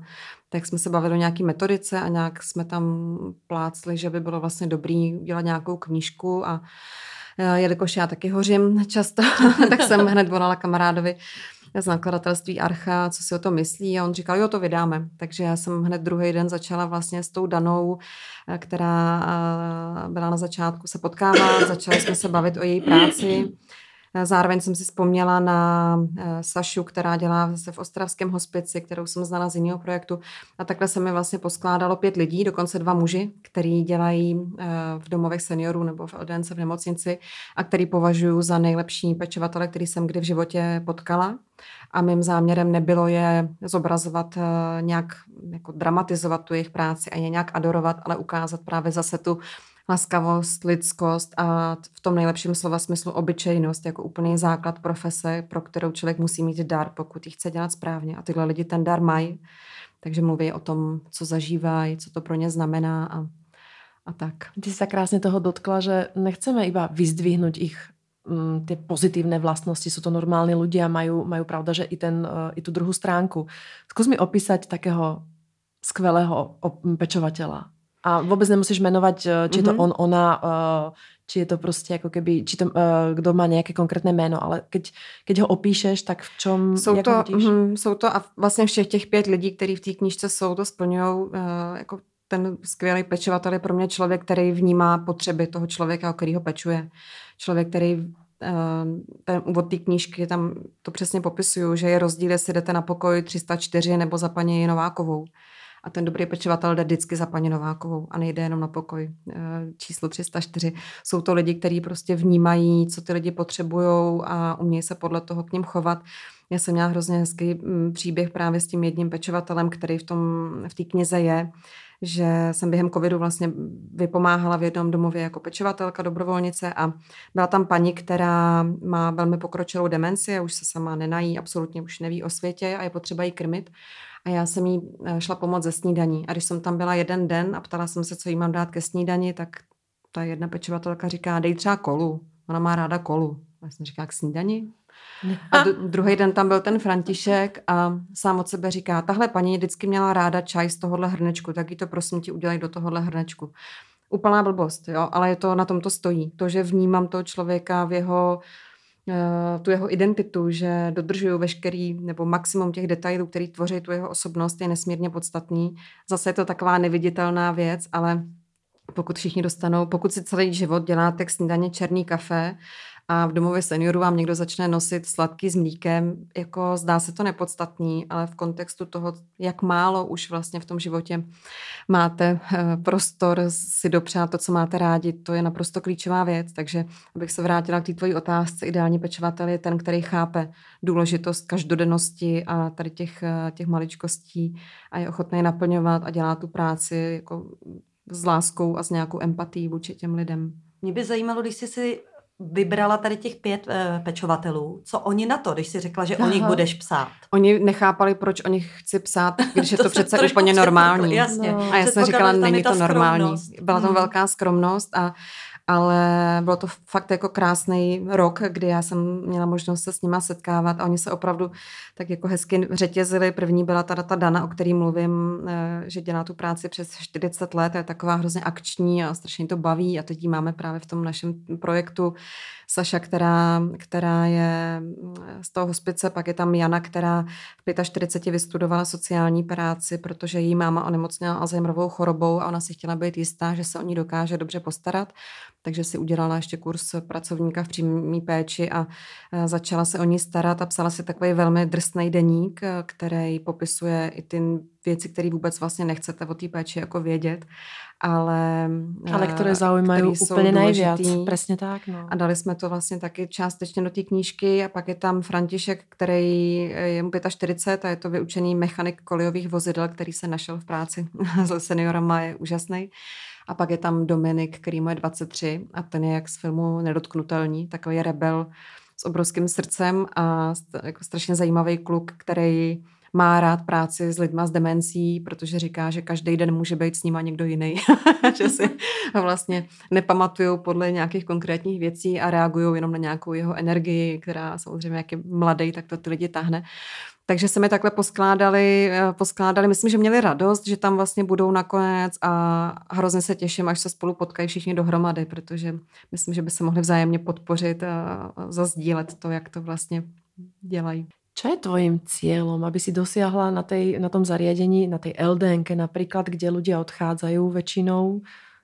tak jsme se bavili o nějaký metodice a nějak jsme tam plácli, že by bylo vlastně dobrý dělat nějakou knížku a e, jelikož já taky hořím často, tak jsem hned volala kamarádovi, z nakladatelství Archa, co si o to myslí a on říkal, jo, to vydáme. Takže já jsem hned druhý den začala vlastně s tou danou, eh, která eh, byla na začátku se potkávat, začali jsme se bavit o její práci. Zároveň jsem si vzpomněla na eh, Sašu, která dělá zase v Ostravském hospici, kterou jsem znala z jiného projektu. A takhle se mi vlastně poskládalo pět lidí, dokonce dva muži, který dělají v domovech seniorů nebo v LDNC v nemocnici a který považuji za nejlepší pečovatele, který jsem kdy v životě potkala a mým záměrem nebylo je zobrazovat, eh, nějak jako dramatizovat tu jejich práci a je nějak adorovat, ale ukázat právě zase tu laskavost, lidskost a v tom nejlepším slova smyslu obyčejnost jako úplný základ profese, pro kterou člověk musí mít dar, pokud ji chce dělat správně. A tyhle lidi ten dar mají, takže mluví o tom, co zažívají, co to pro ně znamená a, a tak. Ty jsi se krásně toho dotkla, že nechceme iba vyzdvihnout ich um, tie pozitívne vlastnosti, sú to normálni ľudia, majú, majú pravda, že i, ten, uh, i tú druhú stránku. Skús mi opísať takého skvelého pečovateľa. A vůbec nemusíš jmenovat, uh, či je to mm-hmm. on, ona, uh, či je to prostě jako keby, či to, uh, kdo má nějaké konkrétné jméno, ale keď, keď ho opíšeš, tak v čom, jsou to, mm, jsou to a vlastně všech těch pět lidí, kteří v té knížce jsou, to splňují uh, jako ten skvělý pečovatel je pro mě člověk, který vnímá potřeby toho člověka, o kterého pečuje. Člověk, který eh, ten úvod té knížky, tam to přesně popisuju, že je rozdíl, jestli jdete na pokoj 304 nebo za paní Novákovou. A ten dobrý pečovatel jde vždycky za paní Novákovou a nejde jenom na pokoj. Eh, číslo 304. Jsou to lidi, kteří prostě vnímají, co ty lidi potřebují a umějí se podle toho k ním chovat. Já jsem měla hrozně hezký mm, příběh právě s tím jedním pečovatelem, který v, tom, v té knize je, že jsem během covidu vlastně vypomáhala v jednom domově jako pečovatelka, dobrovolnice a byla tam paní, která má velmi pokročilou demenci a už se sama nenají, absolutně už neví o světě a je potřeba jí krmit. A já jsem jí eh, šla pomoct ze snídaní. A když jsem tam byla jeden den a ptala jsem se, co jí mám dát ke snídani, tak ta jedna pečovatelka říká, dej třeba kolu. Ona má ráda kolu. A já jsem říkala, k snídani? A druhý den tam byl ten František a sám od sebe říká, tahle paní vždycky měla ráda čaj z tohohle hrnečku, tak jí to prosím ti udělej do tohohle hrnečku. Úplná blbost, jo, ale je to, na tom to stojí. To, že vnímám toho člověka v jeho eh, tu jeho identitu, že dodržuju veškerý nebo maximum těch detailů, který tvoří tu jeho osobnost, je nesmírně podstatný. Zase je to taková neviditelná věc, ale pokud všichni dostanou, pokud si celý život děláte k snídaně černý kafe a v domově seniorů vám někdo začne nosit sladký s mlíkem, jako zdá se to nepodstatný, ale v kontextu toho, jak málo už vlastně v tom životě máte eh, prostor si dopřát to, co máte rádi, to je naprosto klíčová věc. Takže abych se vrátila k té tvojí otázce, ideální pečovatel je ten, který chápe důležitost každodennosti a tady těch, eh, těch maličkostí a je ochotný naplňovat a dělá tu práci jako s láskou a s nějakou empatí vůči těm lidem. Mě by zajímalo, když jsi si vybrala tady těch pět uh, pečovatelů, co oni na to, když si řekla, že Aha. o nich budeš psát? Oni nechápali, proč o nich chci psát, když je to, to přece úplně normální. Jasně. No. A já jsem říkala, není to normální. Byla tam hmm. velká skromnost a ale bylo to fakt jako krásný rok, kdy já jsem měla možnost se s nima setkávat a oni se opravdu tak jako hezky řetězili. První byla ta data Dana, o který mluvím, eh, že dělá tu práci přes 40 let, je taková hrozně akční a strašně to baví a teď ji máme právě v tom našem projektu Saša, která, která je z toho hospice, pak je tam Jana, která v 45 vystudovala sociální práci, protože její máma onemocněla Alzheimerovou chorobou a ona si chtěla být jistá, že se o ní dokáže dobře postarat, takže si udělala ještě kurz pracovníka v přímé péči a začala se o ní starat a psala si takový velmi drsný deník, který popisuje i ty věci, které vůbec vlastně nechcete o té péči jako vědět ale, ale které zaujímají úplně nejvíc. Přesně tak. No. A dali jsme to vlastně taky částečně do té knížky a pak je tam František, který je mu 45 a je to vyučený mechanik kolejových vozidel, který se našel v práci s seniorama, je úžasný. A pak je tam Dominik, který mu je 23 a ten je jak z filmu Nedotknutelný, takový rebel s obrovským srdcem a jako strašně zajímavý kluk, který má rád práci s lidma s demencí, protože říká, že každý den může být s nima někdo jiný. že si vlastně nepamatují podle nějakých konkrétních věcí a reagují jenom na nějakou jeho energii, která samozřejmě, jak je mladý, tak to ty lidi tahne. Takže se mi takhle poskládali, eh, poskládali, myslím, že měli radost, že tam vlastně budou nakonec a hrozně se těším, až se spolu potkají všichni dohromady, protože myslím, že by se mohli vzájemně podpořit a zazdílet to, jak to vlastně dělají. Čo je tvojim cieľom, aby si dosiahla na, tej, na tom zariadení, na tej LDNke napríklad, kde ľudia odchádzajú väčšinou,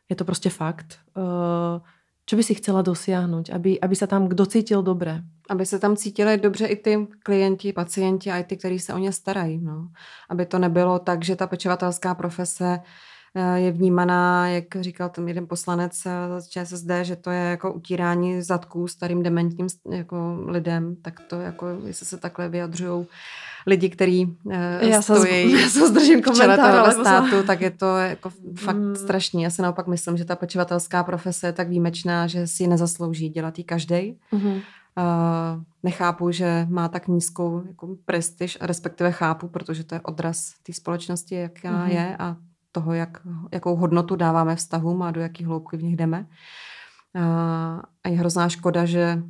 je to prostě fakt, uh, čo by si chcela dosiahnuť, aby, aby sa tam kdo cítil dobre? Aby se tam cítili dobře i ty klienti, pacienti a i ty, kteří se o ně starají. No. Aby to nebylo tak, že ta pečovatelská profese Eh, je vnímaná, jak říkal ten jeden poslanec eh, z ČSSD, že to je jako utírání zadků starým dementním jako lidem, tak to jako, jestli se takhle vyjadřují lidi, kteří já stojí já se zdržím komentář státu, tak je to jako fakt mm. strašný. Já si naopak myslím, že ta pečovatelská profese je tak výjimečná, že si nezaslouží dělat ji každý. Mm-hmm. Uh, nechápu, že má tak nízkou jako prestiž, respektive chápu, protože to je odraz té společnosti, jaká mm-hmm. je a toho, jak, jakou hodnotu dáváme vztahům a do jaký hloubky v nich jdeme. A je hrozná škoda, že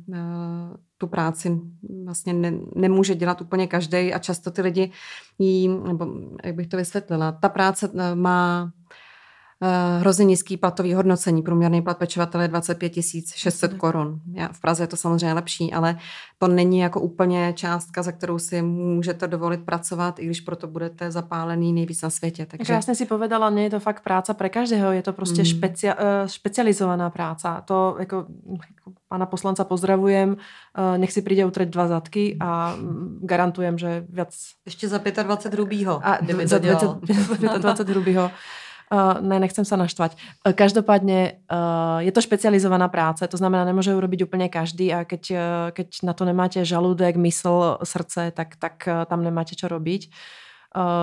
tu práci vlastně ne, nemůže dělat úplně každý a často ty lidi jí, nebo jak bych to vysvětlila, ta práce má uh, hrozně nízký platový hodnocení. Průměrný plat pečovatele je 25 600 korun. V Praze je to samozřejmě lepší, ale to není jako úplně částka, za kterou si můžete dovolit pracovat, i když proto budete zapálený nejvíc na světě. Takže... Krásně si povedala, je to fakt práce pro každého, je to prostě mm. špecia, uh, špecializovaná práce. To jako, jako pana poslanca pozdravujem, uh, nech si přijde utreť dva zadky a mm, garantujem, že viac... Ještě za 25 hrubýho, a, za 20, 25 hrubýho. Uh, ne, nechcem sa naštvať. Uh, každopádne uh, je to špecializovaná práce, to znamená, nemôže ju robiť úplne každý a keď, uh, keď na to nemáte žalúdek, mysl, srdce, tak, tak uh, tam nemáte čo robiť.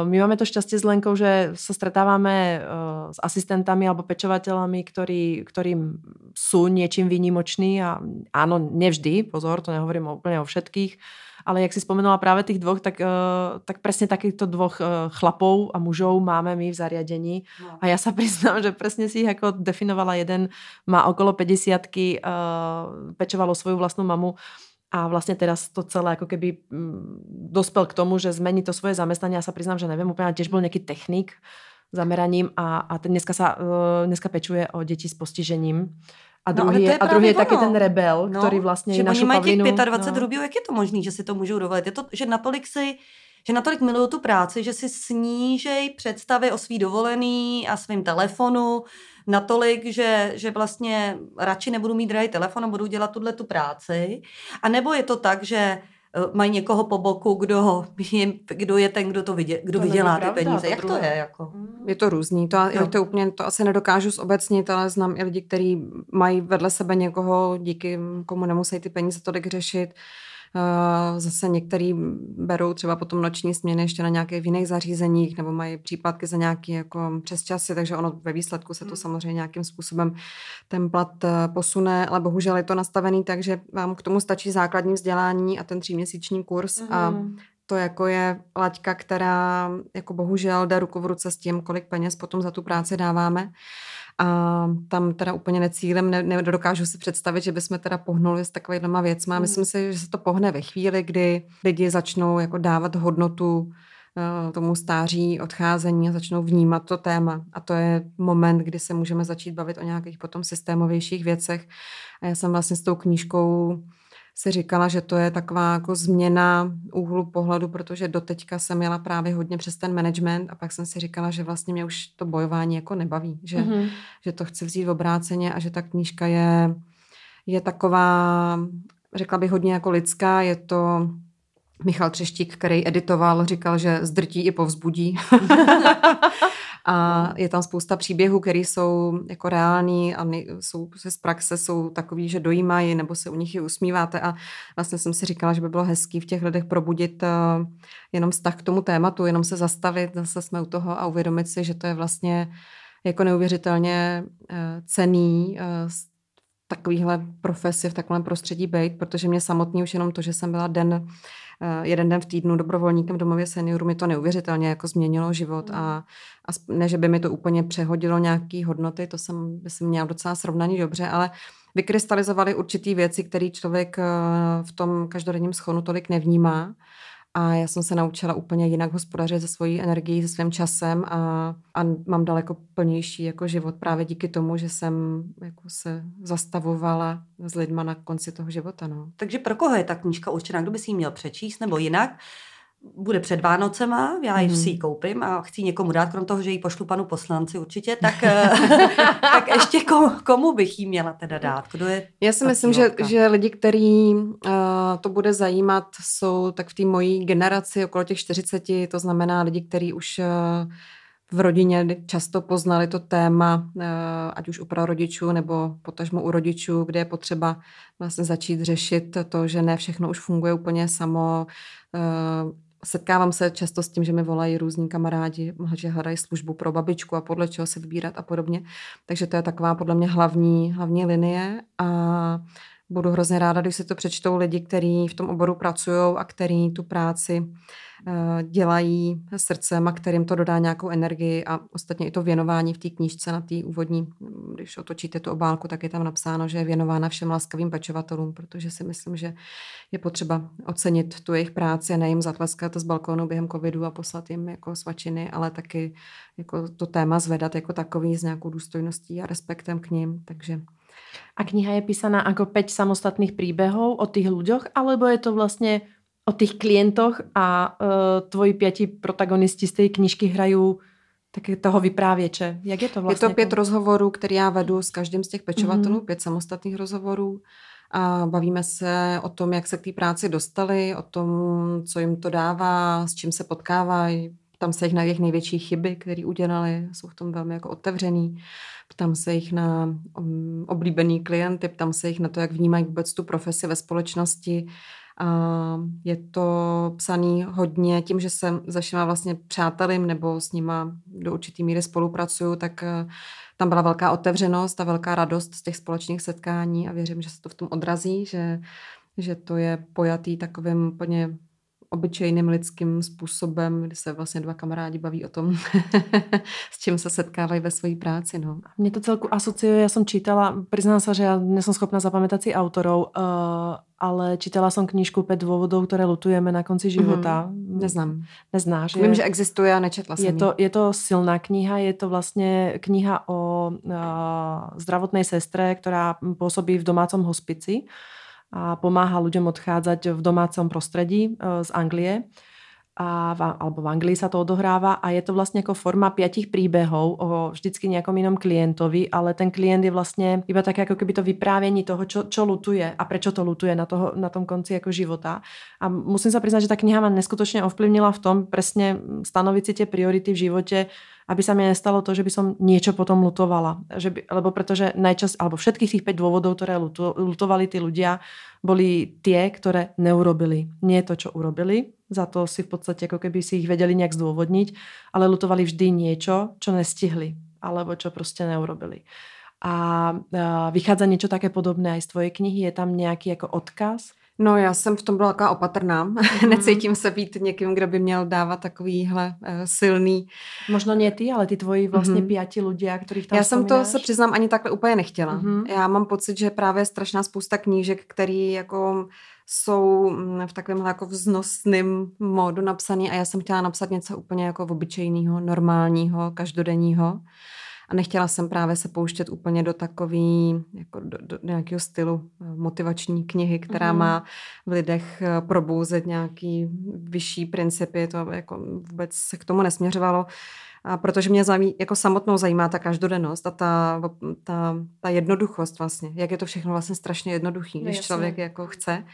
My máme to šťastie s Lenkou, že sa stretávame uh, s asistentami alebo pečovateľami, ktorí, ktorí sú niečím výnimoční a áno, nevždy, pozor, to nehovorím úplne o všetkých, ale jak si spomenula právě těch dvoch, tak, uh, tak přesně takýchto dvoch uh, chlapov a mužov máme my v zariadení. No. A já se přiznám, že přesně si jich jako definovala jeden, má okolo 50 uh, pečovalo svoju vlastnou mamu a vlastně teraz to celé jako keby mm, dospel k tomu, že zmení to svoje zamestnanie. Já sa priznám, že nevím úplně, tiež byl nějaký technik zameraním a, a ten dneska, sa, dneska pečuje o děti s postižením. A no, druhý, no, je, a druhý je taky ten rebel, no, který vlastně že našu oni mají Pavlinu, těch 25 no. rubíů, jak je to možné, že si to můžou dovolit? Je to, že natolik si že natolik milují tu práci, že si snížej představy o svý dovolený a svým telefonu natolik, že, že vlastně radši nebudu mít drahý telefon a budu dělat tuhle tu práci. A nebo je to tak, že mají někoho po boku, kdo, je, kdo je ten, kdo to vidě, kdo to vydělá ty peníze. To Jak druhé. to je? Jako? Je to různý. To, jo. to úplně to asi nedokážu zobecnit, ale znám i lidi, kteří mají vedle sebe někoho, díky komu nemusí ty peníze tolik řešit Eh, zase některý berou třeba potom noční směny ještě na nějakých jiných zařízeních nebo mají příplatky za nějaký jako časy, takže ono ve výsledku se to hmm. samozřejmě nějakým způsobem ten plat eh, posune, ale bohužel je to nastavený tak, že vám k tomu stačí základní vzdělání a ten tříměsíční kurz mm. a hmm. to jako je laťka, která jako bohužel jde ruku v ruce s tím, kolik peněz potom za tu práci dáváme. A tam teda úplně necílem, ne, nedokážu si představit, že bychom teda pohnuli s takovýhlema věcma. Mm. Myslím si, že se to pohne ve chvíli, kdy lidi začnou jako dávat hodnotu uh, tomu stáří, odcházení a začnou vnímat to téma. A to je moment, kdy se můžeme začít bavit o nějakých potom systémovějších věcech. A já jsem vlastně s tou knížkou si říkala, že to je taková jako změna úhlu pohledu, protože doteďka jsem měla právě hodně přes ten management a pak jsem si říkala, že vlastně mě už to bojování jako nebaví, že, mm-hmm. že to chci vzít v obráceně a že ta knížka je, je taková, řekla bych hodně jako lidská, je to Michal Třeštík, který editoval, říkal, že zdrtí i povzbudí. A je tam spousta příběhů, které jsou jako reální a jsou z praxe, jsou takový, že dojímají nebo se u nich i usmíváte a vlastně jsem si říkala, že by bylo hezký v těch lidech probudit uh, jenom vztah k tomu tématu, jenom se zastavit, zase jsme u toho a uvědomit si, že to je vlastně jako neuvěřitelně uh, cený uh, takovýhle profesi v takovém prostředí být, protože mě samotný už jenom to, že jsem byla den Eh, jeden den v týdnu dobrovolníkem v domově seniorů mi to neuvěřitelně jako změnilo život a, a ne, že by mi to úplně přehodilo nějaký hodnoty, to jsem, by jsem měla docela srovnaný dobře, ale vykrystalizovaly určitý věci, které člověk eh, v tom každodenním schonu tolik nevnímá a já jsem se naučila úplně jinak hospodařit se svojí energií, se svým časem a, a mám daleko plnější jako život právě díky tomu, že jsem jako se zastavovala s lidma na konci toho života. No. Takže pro koho je ta knížka určená? Kdo by si ji měl přečíst nebo jinak? Bude před Vánocema, já ji mm. si ji koupím a chci někomu dát, krom toho, že ji pošlu panu poslanci určitě, tak, eh, tak ještě komu, komu bych ji měla teda dát? Kdo je já si myslím, že, že lidi, který uh, to bude zajímat, jsou tak v té mojí generaci okolo těch 40, to znamená lidi, kteří už uh, v rodině často poznali to téma, ať už u prarodičů nebo potažmo u rodičů, kde je potřeba vlastně začít řešit to, že ne všechno už funguje úplně samo, setkávám se často s tím, že mi volají různí kamarádi, že hledají službu pro babičku a podle čeho se vybírat a podobně. Takže to je taková podle mě hlavní, hlavní linie a budu hrozně ráda, když si to přečtou lidi, kteří v tom oboru pracují a který tu práci dělají srdcem a kterým to dodá nějakou energii a ostatně i to věnování v té knížce na té úvodní, když otočíte tu obálku, tak je tam napsáno, že je věnována všem laskavým pečovatelům, protože si myslím, že je potřeba ocenit tu jejich práci a nejim zatleskat z balkónu během covidu a poslat jim jako svačiny, ale taky jako to téma zvedat jako takový s nějakou důstojností a respektem k ním, takže a kniha je písaná jako peť samostatných příběhů o těch lidech, alebo je to vlastně o tých klientoch a uh, tvoji pěti protagonisti z té knižky hrají tak toho vyprávěče. Jak je to vlastně? Je to pět jako... rozhovorů, které já vedu s každým z těch pečovatelů, mm-hmm. pět samostatných rozhovorů a bavíme se o tom, jak se k té práci dostali, o tom, co jim to dává, s čím se potkávají. Tam se jich na jejich největší chyby, které udělali, jsou v tom velmi jako otevřený. Ptám se jich na um, oblíbený klienty, ptám se jich na to, jak vnímají vůbec tu profesi ve společnosti je to psaný hodně tím, že jsem zašla vlastně přátelím nebo s nima do určitý míry spolupracuju, tak eh, tam byla velká otevřenost a velká radost z těch společných setkání a věřím, že se to v tom odrazí, že, že to je pojatý takovým úplně obyčejným lidským způsobem, kdy se vlastně dva kamarádi baví o tom, s čím se setkávají ve své práci. No. Mě to celku asociuje, já jsem čítala, přiznám se, že já nejsem schopná zapamätať si autorov, uh, ale čítala jsem knížku Pět důvodů, které lutujeme na konci života. Mm-hmm. Neznám. Neznáš? Vím, že existuje a nečetla jsem je to, je to silná kniha, je to vlastně kniha o uh, zdravotnej sestre, která působí v domácom hospici a pomáha ľuďom odchádzať v domácom prostredí e, z Anglie a v, alebo v Anglii sa to odohráva a je to vlastne ako forma piatich príbehov o vždycky nejakom inom klientovi, ale ten klient je vlastne iba také ako keby to vyprávění toho, čo, čo lutuje a prečo to lutuje na, toho, na tom konci jako života. A musím sa priznať, že ta kniha ma neskutočne ovplyvnila v tom presne stanoviť si tie priority v živote, aby sa mi nestalo to, že by som niečo potom lutovala. Že by, lebo pretože najčas, alebo všetkých tých 5 dôvodov, ktoré luto, lutovali tí ľudia, boli tie, ktoré neurobili. Nie to, čo urobili. Za to si v podstate ako keby si ich vedeli nejak zdôvodniť, ale lutovali vždy niečo, čo nestihli. Alebo čo prostě neurobili. A vychádza niečo také podobné aj z tvojej knihy? Je tam nejaký jako odkaz? No já jsem v tom byla taková opatrná. Mm. Necítím se být někým, kdo by měl dávat takovýhle uh, silný... Možno ne ty, ale ty tvoji vlastně mm. pěti lidé, kterých tam Já jsem to se přiznám ani takhle úplně nechtěla. Mm. Já mám pocit, že právě strašná spousta knížek, který jako jsou mm, v takovém jako vznosným módu napsaný a já jsem chtěla napsat něco úplně jako obyčejného, normálního, každodenního a nechtěla jsem právě se pouštět úplně do takový, jako do, do nějakého stylu eh, motivační knihy, která mm. má v lidech eh, probouzet nějaký vyšší principy, to jako vůbec se k tomu nesměřovalo. A protože mě zají, jako samotnou zajímá ta každodennost a ta, ta, ta jednoduchost vlastně, jak je to všechno vlastně strašně jednoduchý, když Jasně. člověk jako chce.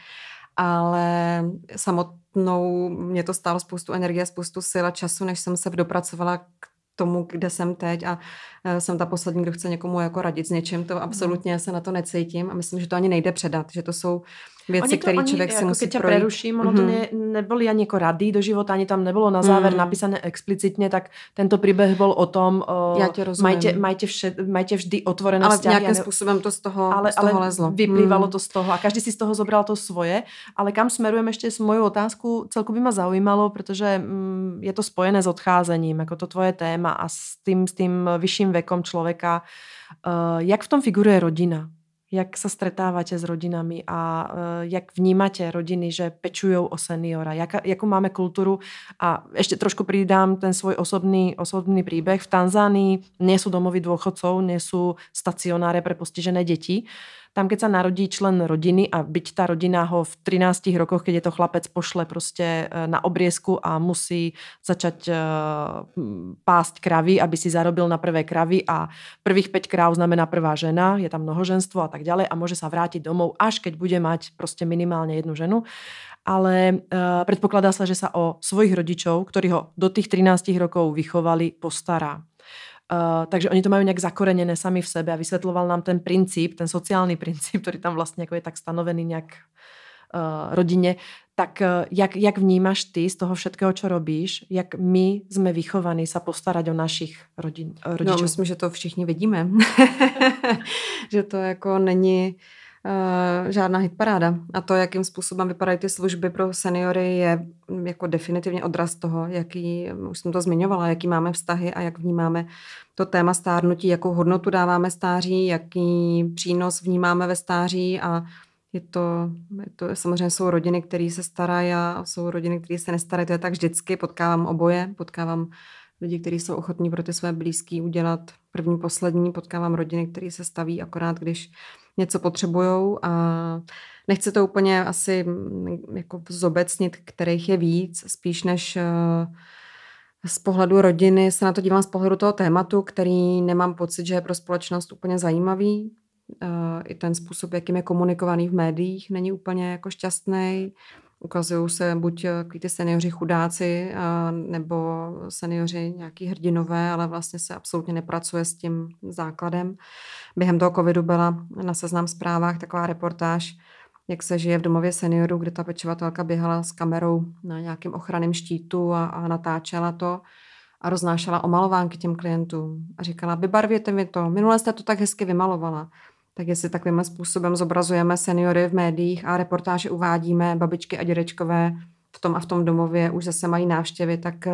Ale samotnou mě to stálo spoustu energie, spoustu sil a času, než jsem se dopracovala k tomu, kde jsem teď a e, jsem ta poslední, kdo chce někomu jako radit s něčím, to absolutně se na to necítím a myslím, že to ani nejde předat, že to jsou věci, které člověk si jako musí keď projít. preruším, ono mm-hmm. to mhm. ne, neboli ani jako rady do života, ani tam nebylo na záver mm. napísané explicitně, tak tento příběh byl o tom, uh, Já tě majte, majte, vše, majte vždy otvorené Ale vzťahy. nějakým ne... způsobem to z toho, ale, z toho ale lezlo. vyplývalo mm. to z toho a každý si z toho zobral to svoje, ale kam smerujem ještě s mojou otázku, celku by ma zaujímalo, protože mm, je to spojené s odcházením, jako to tvoje téma a s tím, s tím vyšším vekom člověka. Uh, jak v tom figuruje rodina? Jak sa stretávate s rodinami a uh, jak vnímate rodiny, že pečujú o seniora, jak, jakú máme kultúru a ešte trošku pridám ten svoj osobný, osobný príbeh. V Tanzánii sú domovy dôchodcov, nie sú stacionáre pre postižené deti. Uh, tam, keď sa narodí člen rodiny a byť tá rodina ho v 13 rokoch, keď je to chlapec, pošle prostě na obriezku a musí začať e, pásť kravy, aby si zarobil na prvé kravy a prvých 5 kráv znamená prvá žena, je tam mnohoženstvo a tak ďalej a môže sa vrátiť domov, až keď bude mať prostě minimálne jednu ženu ale uh, predpokladá sa, že sa o svojich rodičov, ktorí ho do tých 13 rokov vychovali, postará. Uh, takže oni to mají nějak zakoreněné sami v sebe a vysvětloval nám ten princip, ten sociální princip, který tam vlastně jako je tak stanovený nějak uh, rodině, tak uh, jak, jak vnímáš ty z toho všetkého, co robíš, jak my jsme vychovaní sa postarať o našich rodin, rodičů? No, myslím, že to všichni vidíme. že to jako není uh, žádná hitparáda. A to, jakým způsobem vypadají ty služby pro seniory, je jako definitivně odraz toho, jaký, už jsem to zmiňovala, jaký máme vztahy a jak vnímáme to téma stárnutí, jakou hodnotu dáváme stáří, jaký přínos vnímáme ve stáří a je to, je to samozřejmě jsou rodiny, které se starají a jsou rodiny, které se nestarají. To je tak vždycky. Potkávám oboje, potkávám lidi, kteří jsou ochotní pro ty své blízký udělat první, poslední. Potkávám rodiny, které se staví akorát, když něco potřebují a nechci to úplně asi jako zobecnit, kterých je víc, spíš než eh, z pohledu rodiny se na to dívám z pohledu toho tématu, který nemám pocit, že je pro společnost úplně zajímavý. Eh, I ten způsob, jakým je komunikovaný v médiích, není úplně jako šťastný. Ukazují se buď eh, ty seniori chudáci, nebo seniori nějaký hrdinové, ale vlastně se absolutně nepracuje s tím základem. Během toho covidu byla na seznam zprávách taková reportáž, jak se žije v domově seniorů, kde ta pečovatelka běhala s kamerou na nějakém ochranném štítu a, a natáčela to a roznášela omalovánky těm klientům a říkala, vybarvěte mi to, minule jste to tak hezky vymalovala. Tak jestli takovým způsobem zobrazujeme seniory v médiích a reportáže uvádíme babičky a dědečkové v tom a v tom domově už zase mají návštěvy, tak eh,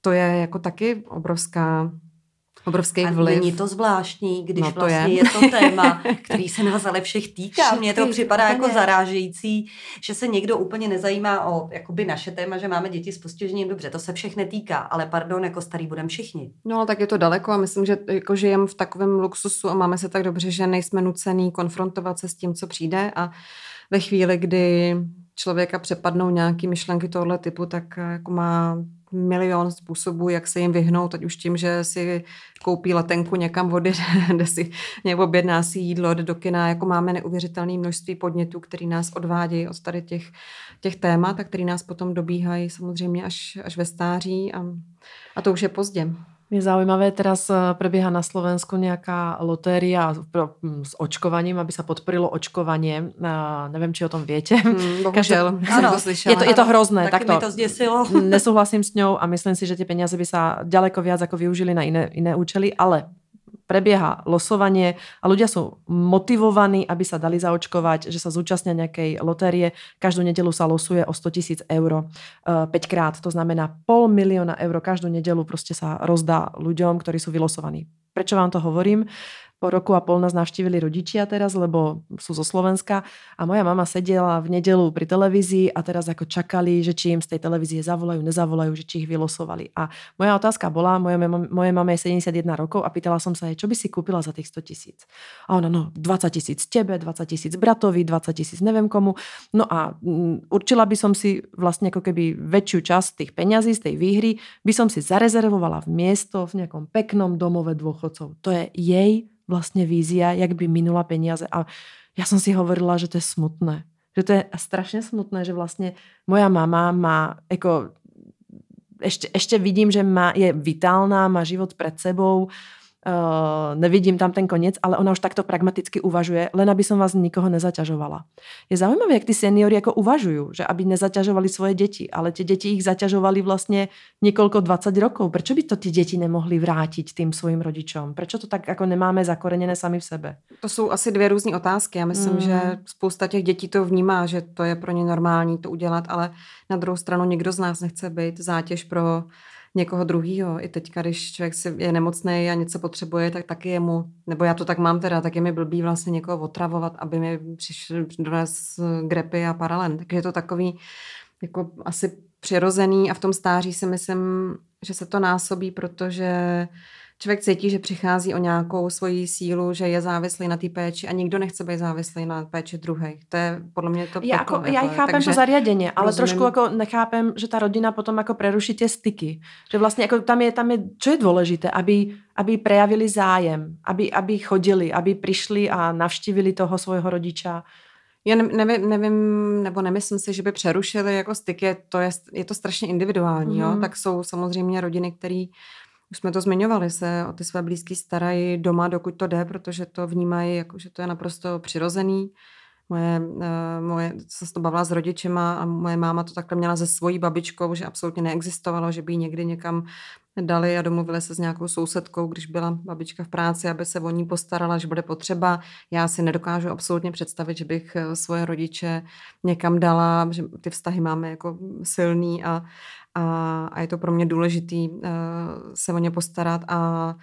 to je jako taky obrovská obrovský a vliv. není to zvláštní, když no to vlastně je. je to téma, který se nás ale všech týká. Mně to připadá jako zarážející, že se někdo úplně nezajímá o jakoby naše téma, že máme děti s postižením. Dobře, to se všech netýká, ale pardon, jako starý budeme všichni. No, tak je to daleko a myslím, že jako žijeme v takovém luxusu a máme se tak dobře, že nejsme nucený konfrontovat se s tím, co přijde a ve chvíli, kdy člověka přepadnou nějaké myšlenky tohle typu, tak jako má milion způsobů, jak se jim vyhnout, ať už tím, že si koupí letenku někam vody, kde si nebo objedná si jídlo, jde do kina, jako máme neuvěřitelné množství podnětů, který nás odvádějí od tady těch, těch témat a který nás potom dobíhají samozřejmě až, až ve stáří a, a to už je pozdě. Je zaujímavé, teraz eh, prebieha na Slovensku nejaká lotéria hm, s očkovaním, aby sa podporilo očkovanie. Neviem, či o tom viete. Hmm, bohužel, Každé... ano, to je, to, je to hrozné. Taky tak to zdesilo. Nesúhlasím s ňou a myslím si, že tie peniaze by sa ďaleko viac ako využili na iné, iné účely, ale prebieha losovanie a ľudia sú motivovaní, aby sa dali zaočkovať, že sa zúčastnia nejakej lotérie. Každú nedelu sa losuje o 100 tisíc eur 5 eh, krát. To znamená pol milióna eur každú nedelu proste sa rozdá ľuďom, ktorí sú vylosovaní. Prečo vám to hovorím? Po roku a pol nás navštívili rodičia teraz, lebo sú zo Slovenska a moja mama sedela v nedelu pri televízii a teraz ako čakali, že či im z tej televízie zavolajú, nezavolajú, že či ich vylosovali. A moja otázka bola, moje, moje mama je 71 rokov a pýtala som sa jej, čo by si kúpila za tých 100 tisíc. A ona, no 20 tisíc tebe, 20 tisíc bratovi, 20 tisíc neviem komu. No a mm, určila by som si vlastne ako keby väčšiu časť tých peňazí z tej výhry by som si zarezervovala v miesto v nejakom peknom domove dôchodcov. To je jej vlastně vízia, jak by minula peniaze. A já jsem si hovorila, že to je smutné. Že to je strašně smutné, že vlastně moja mama má jako ešte, ešte vidím, že má, je vitálna, má život pred sebou, Uh, nevidím tam ten koniec, ale ona už takto pragmaticky uvažuje, len aby som vás nikoho nezaťažovala. Je zaujímavé, jak ty seniori jako uvažujú, že aby nezaťažovali svoje deti, ale tie deti ich zaťažovali vlastně niekoľko 20 rokov. Prečo by to ty děti nemohli vrátiť tým svojim rodičom? Prečo to tak jako nemáme zakoreněné sami v sebe? To jsou asi dvě různé otázky. Já myslím, mm. že spousta těch dětí to vnímá, že to je pro ně normální to udělat, ale na druhou stranu nikdo z nás nechce být zátěž pro někoho druhého. I teď, když člověk je nemocný a něco potřebuje, tak taky je mu, nebo já to tak mám teda, tak je mi blbý vlastně někoho otravovat, aby mi přišel dones grepy a paralen. Takže je to takový jako asi přirozený a v tom stáří si myslím, že se to násobí, protože člověk cítí, že přichází o nějakou svoji sílu, že je závislý na té péči a nikdo nechce být závislý na péči druhých. To je podle mě to. Já, jako, jako, já chápem takže, to zariadenie, ale rozumím. trošku jako nechápem, že ta rodina potom jako preruší tie styky. Že vlastně jako tam je, tam je, čo je důležité, aby, aby prejavili zájem, aby, aby chodili, aby přišli a navštívili toho svojho rodiča. Já nevím, nevím, nebo nemyslím si, že by přerušili jako styky, to je, je to strašně individuální, mm. jo? Mhm. tak jsou samozřejmě rodiny, které už jsme to zmiňovali, se o ty své blízké starají doma, dokud to jde, protože to vnímají, jako, že to je naprosto přirozený. Moje, uh, moje, se to bavila s rodičema a moje máma to takhle měla se svojí babičkou, že absolutně neexistovalo, že by ji někdy někam dali a domluvili se s nějakou sousedkou, když byla babička v práci, aby se o ní postarala, že bude potřeba. Já si nedokážu absolutně představit, že bych eh, svoje rodiče někam dala, že ty vztahy máme jako silný a, a, a je to pro mě důležitý uh, se o ně postarat a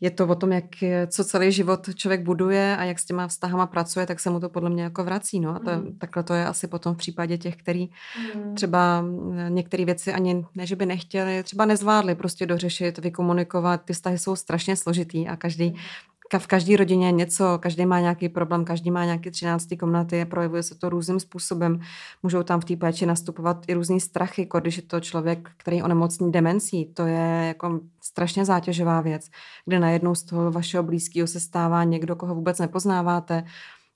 je to o tom, jak, co celý život člověk buduje a jak s těma vztahama pracuje, tak se mu to podle mě jako vrací. No? A to, mm. takhle to je asi potom v případě těch, který mm. třeba eh, některé věci ani ne, že by nechtěli, třeba nezvládli prostě dořešit, vykomunikovat. Ty vztahy jsou strašně složitý a každý v každé rodině je něco, každý má nějaký problém, každý má nějaké třináctý komnaty a projevuje se to různým způsobem. Můžou tam v té péči nastupovat i různý strachy, když je to člověk, který onemocní demencí. To je jako strašně zátěžová věc, kde najednou z toho vašeho blízkého se stává někdo, koho vůbec nepoznáváte.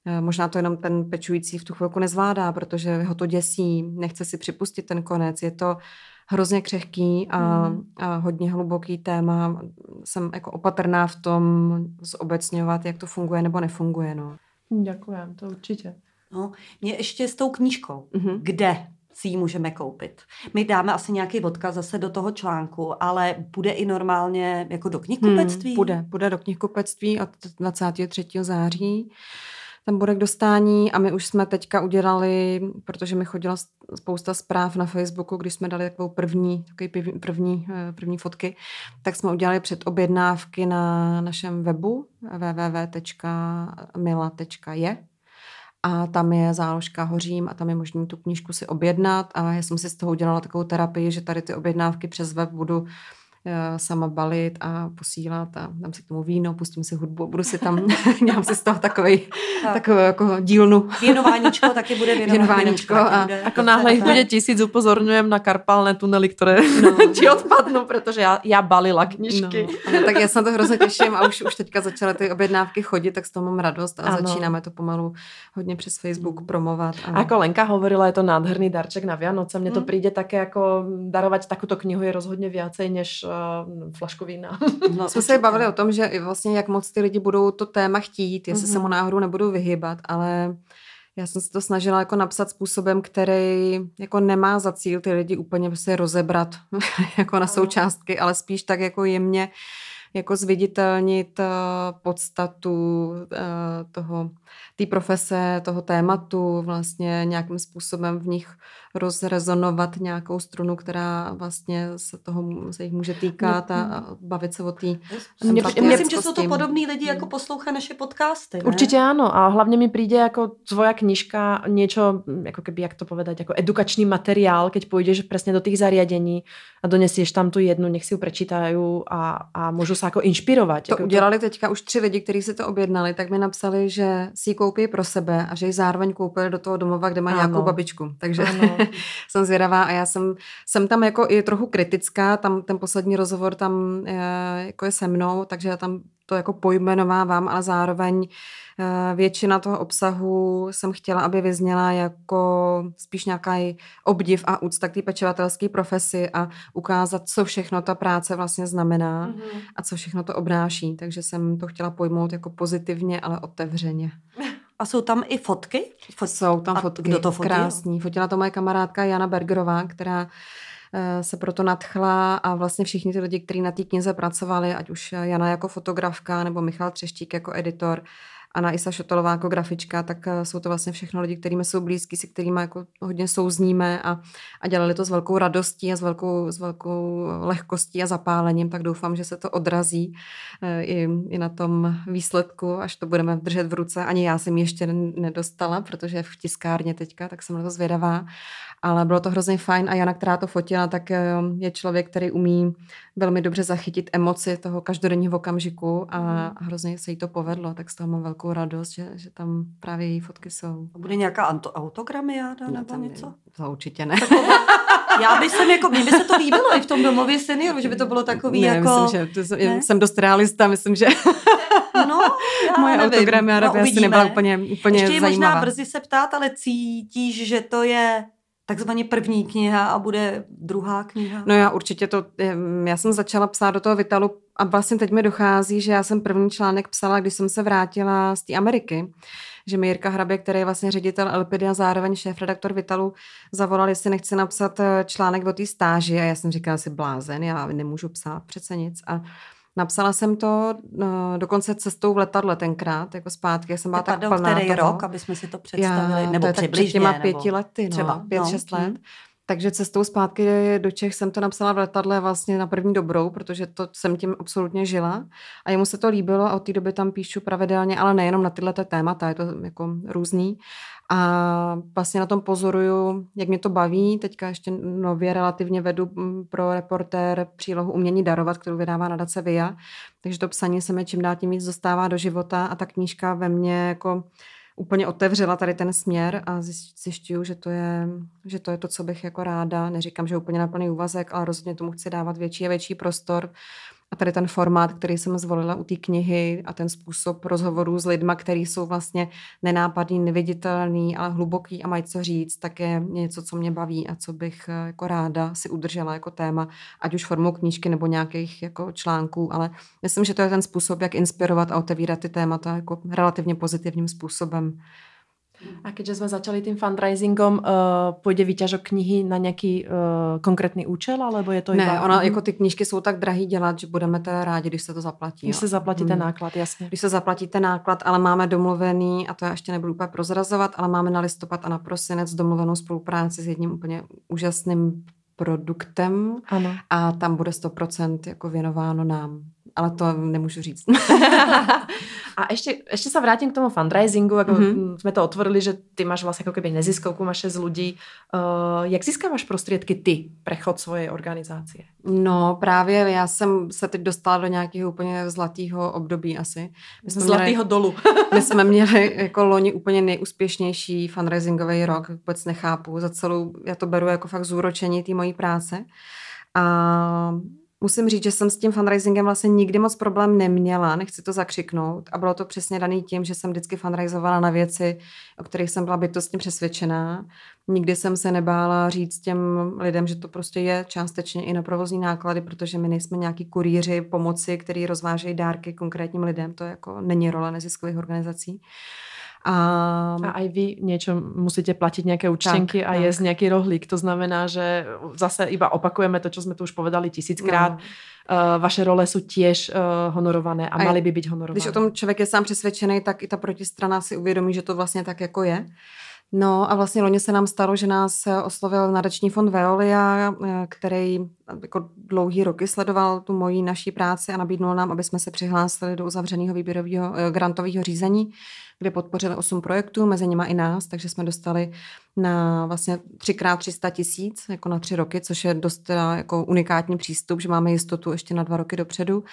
Eh, možná to jenom ten pečující v tu chvilku nezvládá, protože ho to děsí, nechce si připustit ten konec. Je to hrozně křehký a, mm. a hodně hluboký téma. Jsem jako opatrná v tom zobecňovat, jak to funguje nebo nefunguje. No. Děkujem, to určitě. No, mě ještě s tou knížkou. Mm-hmm. Kde si ji můžeme koupit. My dáme asi nějaký odkaz zase do toho článku, ale bude i normálně jako do knihkupectví? Hmm, bude, bude do knihkupectví od 23. září. Ten bude k dostání a my už jsme teďka udělali, protože mi chodila spousta zpráv na Facebooku, když jsme dali takovou první, takový první, eh, první fotky, tak jsme udělali předobjednávky na našem webu www.mila.je a tam je záložka Hořím a tam je možné tu knížku si objednat a já jsem si z toho udělala takovou terapii, že tady ty objednávky přes web budu sama balit a posílat a dám si k tomu víno, pustím si hudbu, budu si tam, dělám si z toho takový, takovou jako dílnu. Věnováníčko taky bude věnováníčko. A, bude, jako náhle jich bude tisíc, upozorňujem na karpalné tunely, které no. ti odpadnou, protože já, já balila knižky. No, tak já se na to hrozně těším a už, už teďka začaly ty objednávky chodit, tak z toho mám radost a ano. začínáme to pomalu hodně přes Facebook mm. promovat. A jako Lenka hovorila, je to nádherný darček na Vianoce. Mně to mm. přijde také jako darovat takovou knihu je rozhodně viacej, než uh, flašku vína. No, jsme se bavili o tom, že vlastně jak moc ty lidi budou to téma chtít, jestli mm-hmm. se mu náhodou nebudou vyhybat, ale já jsem se to snažila jako napsat způsobem, který jako nemá za cíl ty lidi úplně prostě rozebrat jako na součástky, ale spíš tak jako jemně jako zviditelnit uh, podstatu uh, toho, té profese, toho tématu, vlastně nějakým způsobem v nich rozrezonovat nějakou strunu, která vlastně se toho se jich může týkat a, a bavit se o té Myslím, že jsou to podobní lidi, jako poslouchají naše podcasty. Ne? Určitě ano a hlavně mi přijde jako tvoja knižka něco, jako keby, jak to povedať, jako edukační materiál, keď půjdeš přesně do těch zariadení a donesieš tam tu jednu, nech si ji prečítají a, a můžu se jako inspirovat. To jako udělali to... teďka už tři lidi, kteří si to objednali, tak mi napsali, že si ji koupí pro sebe a že ji zároveň koupili do toho domova, kde má ano. nějakou babičku. Takže ano. jsem zvědavá a já jsem, jsem tam jako i trochu kritická, tam ten poslední rozhovor tam je, eh, jako je se mnou, takže já tam to jako pojmenovávám, ale zároveň většina toho obsahu jsem chtěla, aby vyzněla jako spíš nějaký obdiv a úcta k té pečovatelské profesi a ukázat, co všechno ta práce vlastně znamená mm-hmm. a co všechno to obnáší. Takže jsem to chtěla pojmout jako pozitivně, ale otevřeně. A jsou tam i fotky? Fot... Jsou tam a fotky, kdo to fotil? krásný. Fotila to moje kamarádka Jana Bergerová, která eh, se proto nadchla a vlastně všichni ty lidi, kteří na té knize pracovali, ať už Jana jako fotografka nebo Michal Třeštík jako editor, Anna Isa Šotolová jako grafička, tak eh, jsou to vlastně všechno lidi, kterými jsou blízký, se kterými jako hodně souzníme a, a dělali to s velkou radostí a s velkou, s velkou lehkostí a zapálením, tak doufám, že se to odrazí eh, i, i na tom výsledku, až to budeme držet v ruce. Ani já jsem ještě nedostala, protože je v tiskárně teďka, tak jsem na to zvědavá ale bylo to hrozně fajn a Jana, která to fotila, tak eh, je člověk, který umí velmi dobře zachytit emoci toho každodenního okamžiku a mhm. hrozně se jí to povedlo, tak z toho mám velkou radost, že, že tam právě její fotky jsou. A bude nějaká autogramiáda no, nebo něco? To určitě ne. Já bych sem jako, mně by se to líbilo i v tom domově seniorů, že by to bylo takový ne, jako... Myslím, že to, ne? jsem dost realista, myslím, že no, já moje nevím. autogramiáda by asi nebyla úplně, úplně Ještě je zajímavá. možná brzy se ptát, ale cítíš, že to je takzvaně první kniha a bude druhá kniha? No já určitě to, já jsem začala psát do toho Vitalu a vlastně teď mi dochází, že já jsem první článek psala, když jsem se vrátila z té Ameriky, že mi Jirka Hrabě, který je vlastně ředitel Elpidy a zároveň šéf-redaktor Vitalu, zavolal, jestli nechci napsat eh, článek o té stáži a já jsem říkala si blázen, já nemůžu psát přece nic a Napsala jsem to no, dokonce cestou v letadle tenkrát, jako zpátky, jak jsem byla tak plná který toho. rok, aby jsme si to představili, Já, nebo to přibližně. Před těma pěti nebo lety, no, třeba, pět, no. šest let. Hmm. Takže cestou zpátky do Čech jsem to napsala v letadle vlastně na první dobrou, protože to jsem tím absolutně žila. A jemu se to líbilo a od té doby tam píšu pravidelně, ale nejenom na tyhle témata, je to jako různý. A vlastně na tom pozoruju, jak mě to baví. Teďka ještě nově relativně vedu mm, pro reportér přílohu Umění darovat, kterou vydává nadace VIA. Takže to psaní se mi čím dál tím víc dostává do života a ta knížka ve mně jako úplně otevřela tady ten směr a zjišťuju, že to je, že to je to, co bych jako ráda. Neříkám, že úplně na plný úvazek, ale rozhodně tomu chci dávat větší a větší prostor, a tady ten formát, který jsem zvolila u té knihy a ten způsob rozhovorů s lidma, který jsou vlastně nenápadný, neviditelný, ale hluboký a mají co říct, tak je něco, co mě baví a co bych eh, jako ráda si udržela jako téma, ať už formou knížky nebo nějakých jako článků, ale myslím, že to je ten způsob, jak inspirovat a otevírat ty témata jako relativně pozitivním způsobem. A keďže jsme začali tím fundraisingom, uh, půjde výťažok knihy na nějaký uh, konkrétní účel, alebo je to ne, iba... ona, jako ty knížky jsou tak drahý dělat, že budeme teda rádi, když se to zaplatí. Když se zaplatí ten náklad, jasně. Když se zaplatí ten náklad, ale máme domluvený, a to já ještě nebudu úplně prozrazovat, ale máme na listopad a na prosinec domluvenou spolupráci s jedním úplně úžasným produktem ano. a tam bude 100% jako věnováno nám ale to nemůžu říct. a ještě, ještě se vrátím k tomu fundraisingu, jako mm-hmm. jsme to otvorili, že ty máš vlastně jako keby neziskovku, máš z lidí. Uh, jak získáváš prostředky ty prechod svojej organizace? No právě já jsem se teď dostala do nějakého úplně zlatého období asi. My jsme zlatého dolu. my jsme měli jako loni úplně nejúspěšnější fundraisingový rok, vůbec nechápu. Za celou, já to beru jako fakt zúročení té mojí práce. A Musím říct, že jsem s tím fundraisingem vlastně nikdy moc problém neměla, nechci to zakřiknout. A bylo to přesně daný tím, že jsem vždycky fundraizovala na věci, o kterých jsem byla bytostně přesvědčená. Nikdy jsem se nebála říct těm lidem, že to prostě je částečně i na provozní náklady, protože my nejsme nějaký kurýři pomoci, který rozvážejí dárky konkrétním lidem. To jako není role neziskových organizací. A, a aj vy niečo musíte platiť nejaké účtenky tak, a tak. jesť nejaký rohlík. To znamená, že zase iba opakujeme to, čo sme tu už povedali tisíckrát. No. Uh, vaše role jsou těž uh, honorované a, a mali by být honorované. Když o tom člověk je sám přesvědčený, tak i ta protistrana si uvědomí, že to vlastně tak jako je. No a vlastně loni se nám stalo, že nás oslovil nadační fond Veolia, eh, který jako dlouhý roky sledoval tu moji naší práci a nabídnul nám, aby jsme se přihlásili do uzavřeného výběrového grantového řízení kde podpořili 8 projektů, mezi nimi i nás, takže jsme dostali na vlastně 3x 300 tisíc jako na tři roky, což je dost jako unikátní přístup, že máme jistotu ještě na dva roky dopředu.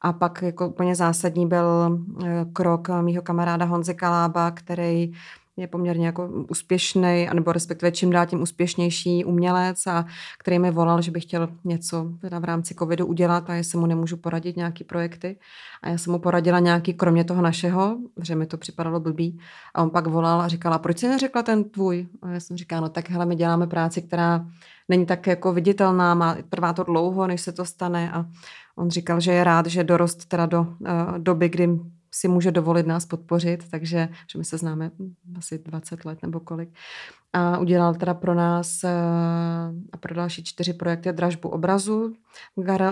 A pak jako úplně zásadní byl eh, krok mýho kamaráda Honzy Kalába, který je poměrně jako úspěšný, anebo respektive čím dál tím úspěšnější umělec a který mi volal, že by chtěl něco teda v rámci covidu udělat a jestli mu nemůžu poradit nějaký projekty. A já jsem mu poradila nějaký, kromě toho našeho, že mi to připadalo blbý. A on pak volal a říkala, proč jsi neřekla ten tvůj? A já jsem říkala, no tak hele, my děláme práci, která není tak jako viditelná, má, trvá to dlouho, než se to stane a on říkal, že je rád, že dorost teda do uh, doby, kdy si může dovolit nás podpořit, takže že my se známe asi 20 let nebo kolik. A udělal teda pro nás eh, a pro další čtyři projekty dražbu obrazu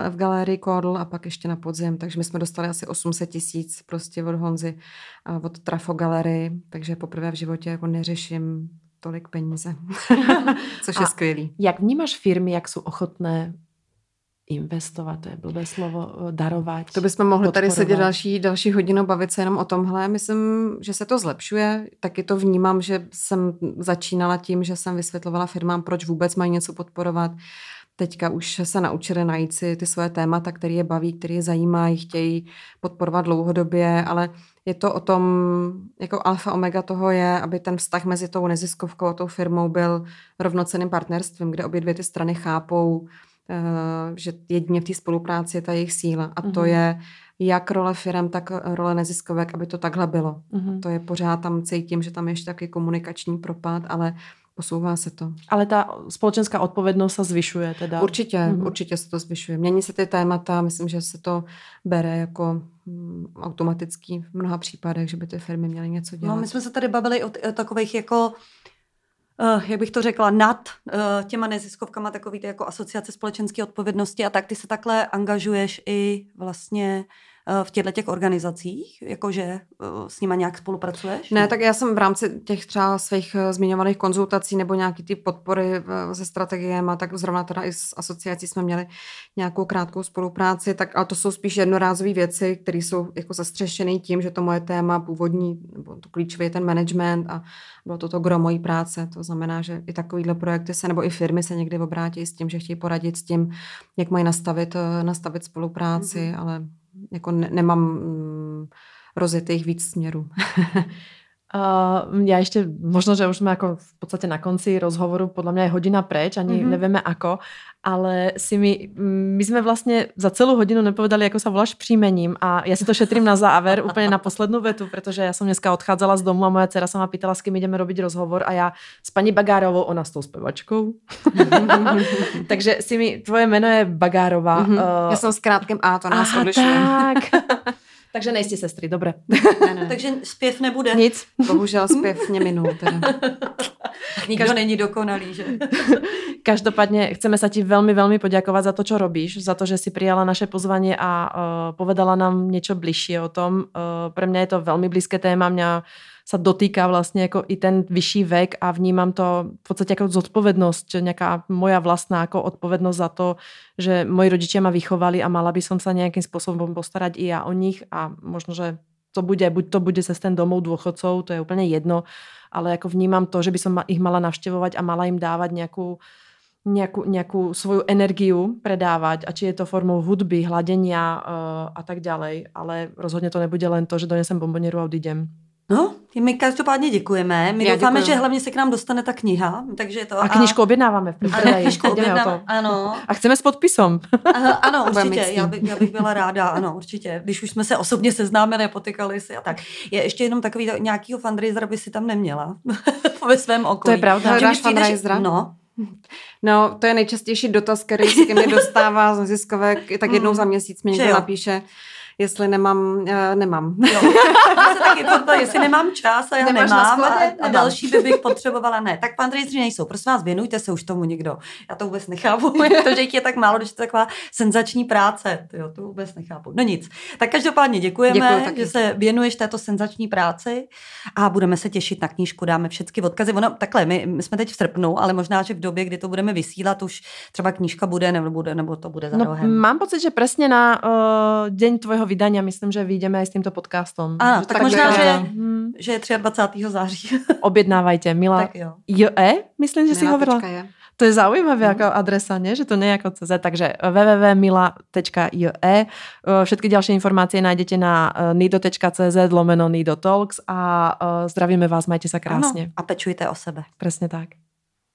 v galerii Kodl a pak ještě na podzim, takže my jsme dostali asi 800 tisíc prostě od Honzy a od Trafo galerii, takže poprvé v životě jako neřeším tolik peníze, což je a skvělý. Jak vnímáš firmy, jak jsou ochotné investovat, to je blbé slovo, eh, darovat. To bychom mohli podporovat. tady sedět další, další hodinu, bavit se jenom o tomhle. Myslím, že se to zlepšuje. Taky to vnímám, že jsem začínala tím, že jsem vysvětlovala firmám, proč vůbec mají něco podporovat. Teďka už se naučili najít si ty svoje témata, které je baví, které je zajímají, chtějí podporovat dlouhodobě, ale je to o tom, jako alfa omega toho je, aby ten vztah mezi tou neziskovkou a tou firmou byl rovnoceným partnerstvím, kde obě dvě ty strany chápou, že jedině v té spolupráci je ta jejich síla. A to mm-hmm. je jak role firm, tak role neziskovek, aby to takhle bylo. Mm-hmm. To je pořád tam cítím, že tam je ještě taky komunikační propad, ale posouvá se to. Ale ta společenská odpovědnost se zvyšuje teda? Určitě, mm-hmm. určitě se to zvyšuje. Mění se ty témata, myslím, že se to bere jako mm, automatický v mnoha případech, že by ty firmy měly něco dělat. No, my jsme se tady bavili o, t- o takových jako uh, jak bych to řekla, nad uh, těma neziskovkama, takový ty jako asociace společenské odpovědnosti a tak ty se takhle angažuješ i vlastně Eh, v těchto těch organizacích, jakože eh, s nima nějak spolupracuješ? Ne, tak já jsem v rámci těch třeba svých eh, zmiňovaných konzultací nebo nějaký ty podpory se strategiem a tak zrovna teda i s asociací jsme měli nějakou krátkou spolupráci, tak ale to jsou spíš jednorázové věci, které jsou jako zastřešené tím, že to moje téma původní, nebo to klíčové je ten management a bylo to to gro mojí práce. To znamená, že i takovýhle projekty se, nebo i firmy se někdy obrátí s tím, že chtějí poradit s tím, jak mají nastavit, nastavit spolupráci, mm-hmm. ale jako ne, nemám mm, rozjetých víc směrů. Uh, ja ešte, možno, že už sme ako v podstate na konci rozhovoru, podľa mňa je hodina preč, ani mm-hmm. nevieme ako, ale si my, my sme vlastne za celú hodinu nepovedali, ako sa voláš příjmením a ja si to šetrím na záver, úplne na poslednú vetu, pretože ja som dneska odchádzala z domu a moja dcera sa ma pýtala, s kým ideme robiť rozhovor a ja s pani Bagárovou, ona s tou spevačkou. Takže si mi, tvoje meno je Bagárová. Mm-hmm. Uh, ja som s krátkým A, to nás odlišuje. Tak. Takže nejste sestry, dobré. Ne, ne. Takže zpěv nebude. Nic. Bohužel zpěv mě minul. Teda. Nikdo Každ... není dokonalý, že? Každopádne chceme sa ti veľmi, veľmi poďakovať za to, čo robíš, za to, že si prijala naše pozvanie a uh, povedala nám niečo bližšie o tom. Uh, pre mňa je to veľmi blízke téma, mňa sa dotýka vlastne ako i ten vyšší vek a vnímam to v podstate ako zodpovednosť, nejaká moja vlastná ako odpovednosť za to, že moji rodičia ma vychovali a mala by som sa nejakým spôsobom postarať i ja o nich a možno, že to bude, buď to bude cez ten domov dôchodcov, to je úplne jedno, ale ako vnímam to, že by som ich mala navštevovať a mala im dávať nejakú, nejakú, nejakú svoju energiu predávať a či je to formou hudby, hladenia uh, a tak ďalej, ale rozhodne to nebude len to, že donesem bombonieru a odídem. No, my každopádně děkujeme. My Já doufáme, děkuju. že hlavně se k nám dostane ta kniha. Takže to, a, a knižku objednáváme v první knižku objednáváme, ano. A chceme s podpisom. Aha, ano, určitě. Já, by, já bych byla ráda, ano, určitě. Když už jsme se osobně seznámili, potykali si a tak. Je ještě jenom takový nějakýho fundraiser, by si tam neměla ve svém okolí. To je pravda. Hledáš fundraisera? No, No, to je nejčastější dotaz, který se ke mně dostává z neziskovek, tak jednou za měsíc mi někdo napíše, jestli nemám, uh, nemám. Jo. se taky podpal, jestli nemám čas a já Nemáš nemám a, a další by bych potřebovala, ne. Tak pan fundraiseři nejsou, prosím vás, věnujte se už tomu někdo. Já to vůbec nechápu, to, že jich je tak málo, že to je taková senzační práce, jo, to vůbec nechápu. No nic, tak každopádně děkujeme, Děkuju, že se věnuješ této senzační práci a budeme se těšit na knížku, dáme všechny odkazy. Ono, takhle, my, my jsme teď v srpnu, ale možná, že v době, kdy to budeme vysílat, už třeba knížka bude nebo, bude, nebo to bude za no, rohem. Mám pocit, že přesně na uh, den tvojho vydania myslím, že vyjdeme aj s týmto podcastom. Ano, tak, tak možná, že, hmm. že je 23. září. Objednávajte, Mila. Tak jo. E? myslím, že Mila si hovorila. Je. To je zaujímavé mm. ako adresa, nie? že to nie je ako CZ. Takže www.mila.je. Všetky ďalšie informácie nájdete na e, nido.cz lomeno nidotalks a e, zdravíme vás, majte sa krásne. Ano, a pečujte o sebe. Presne tak.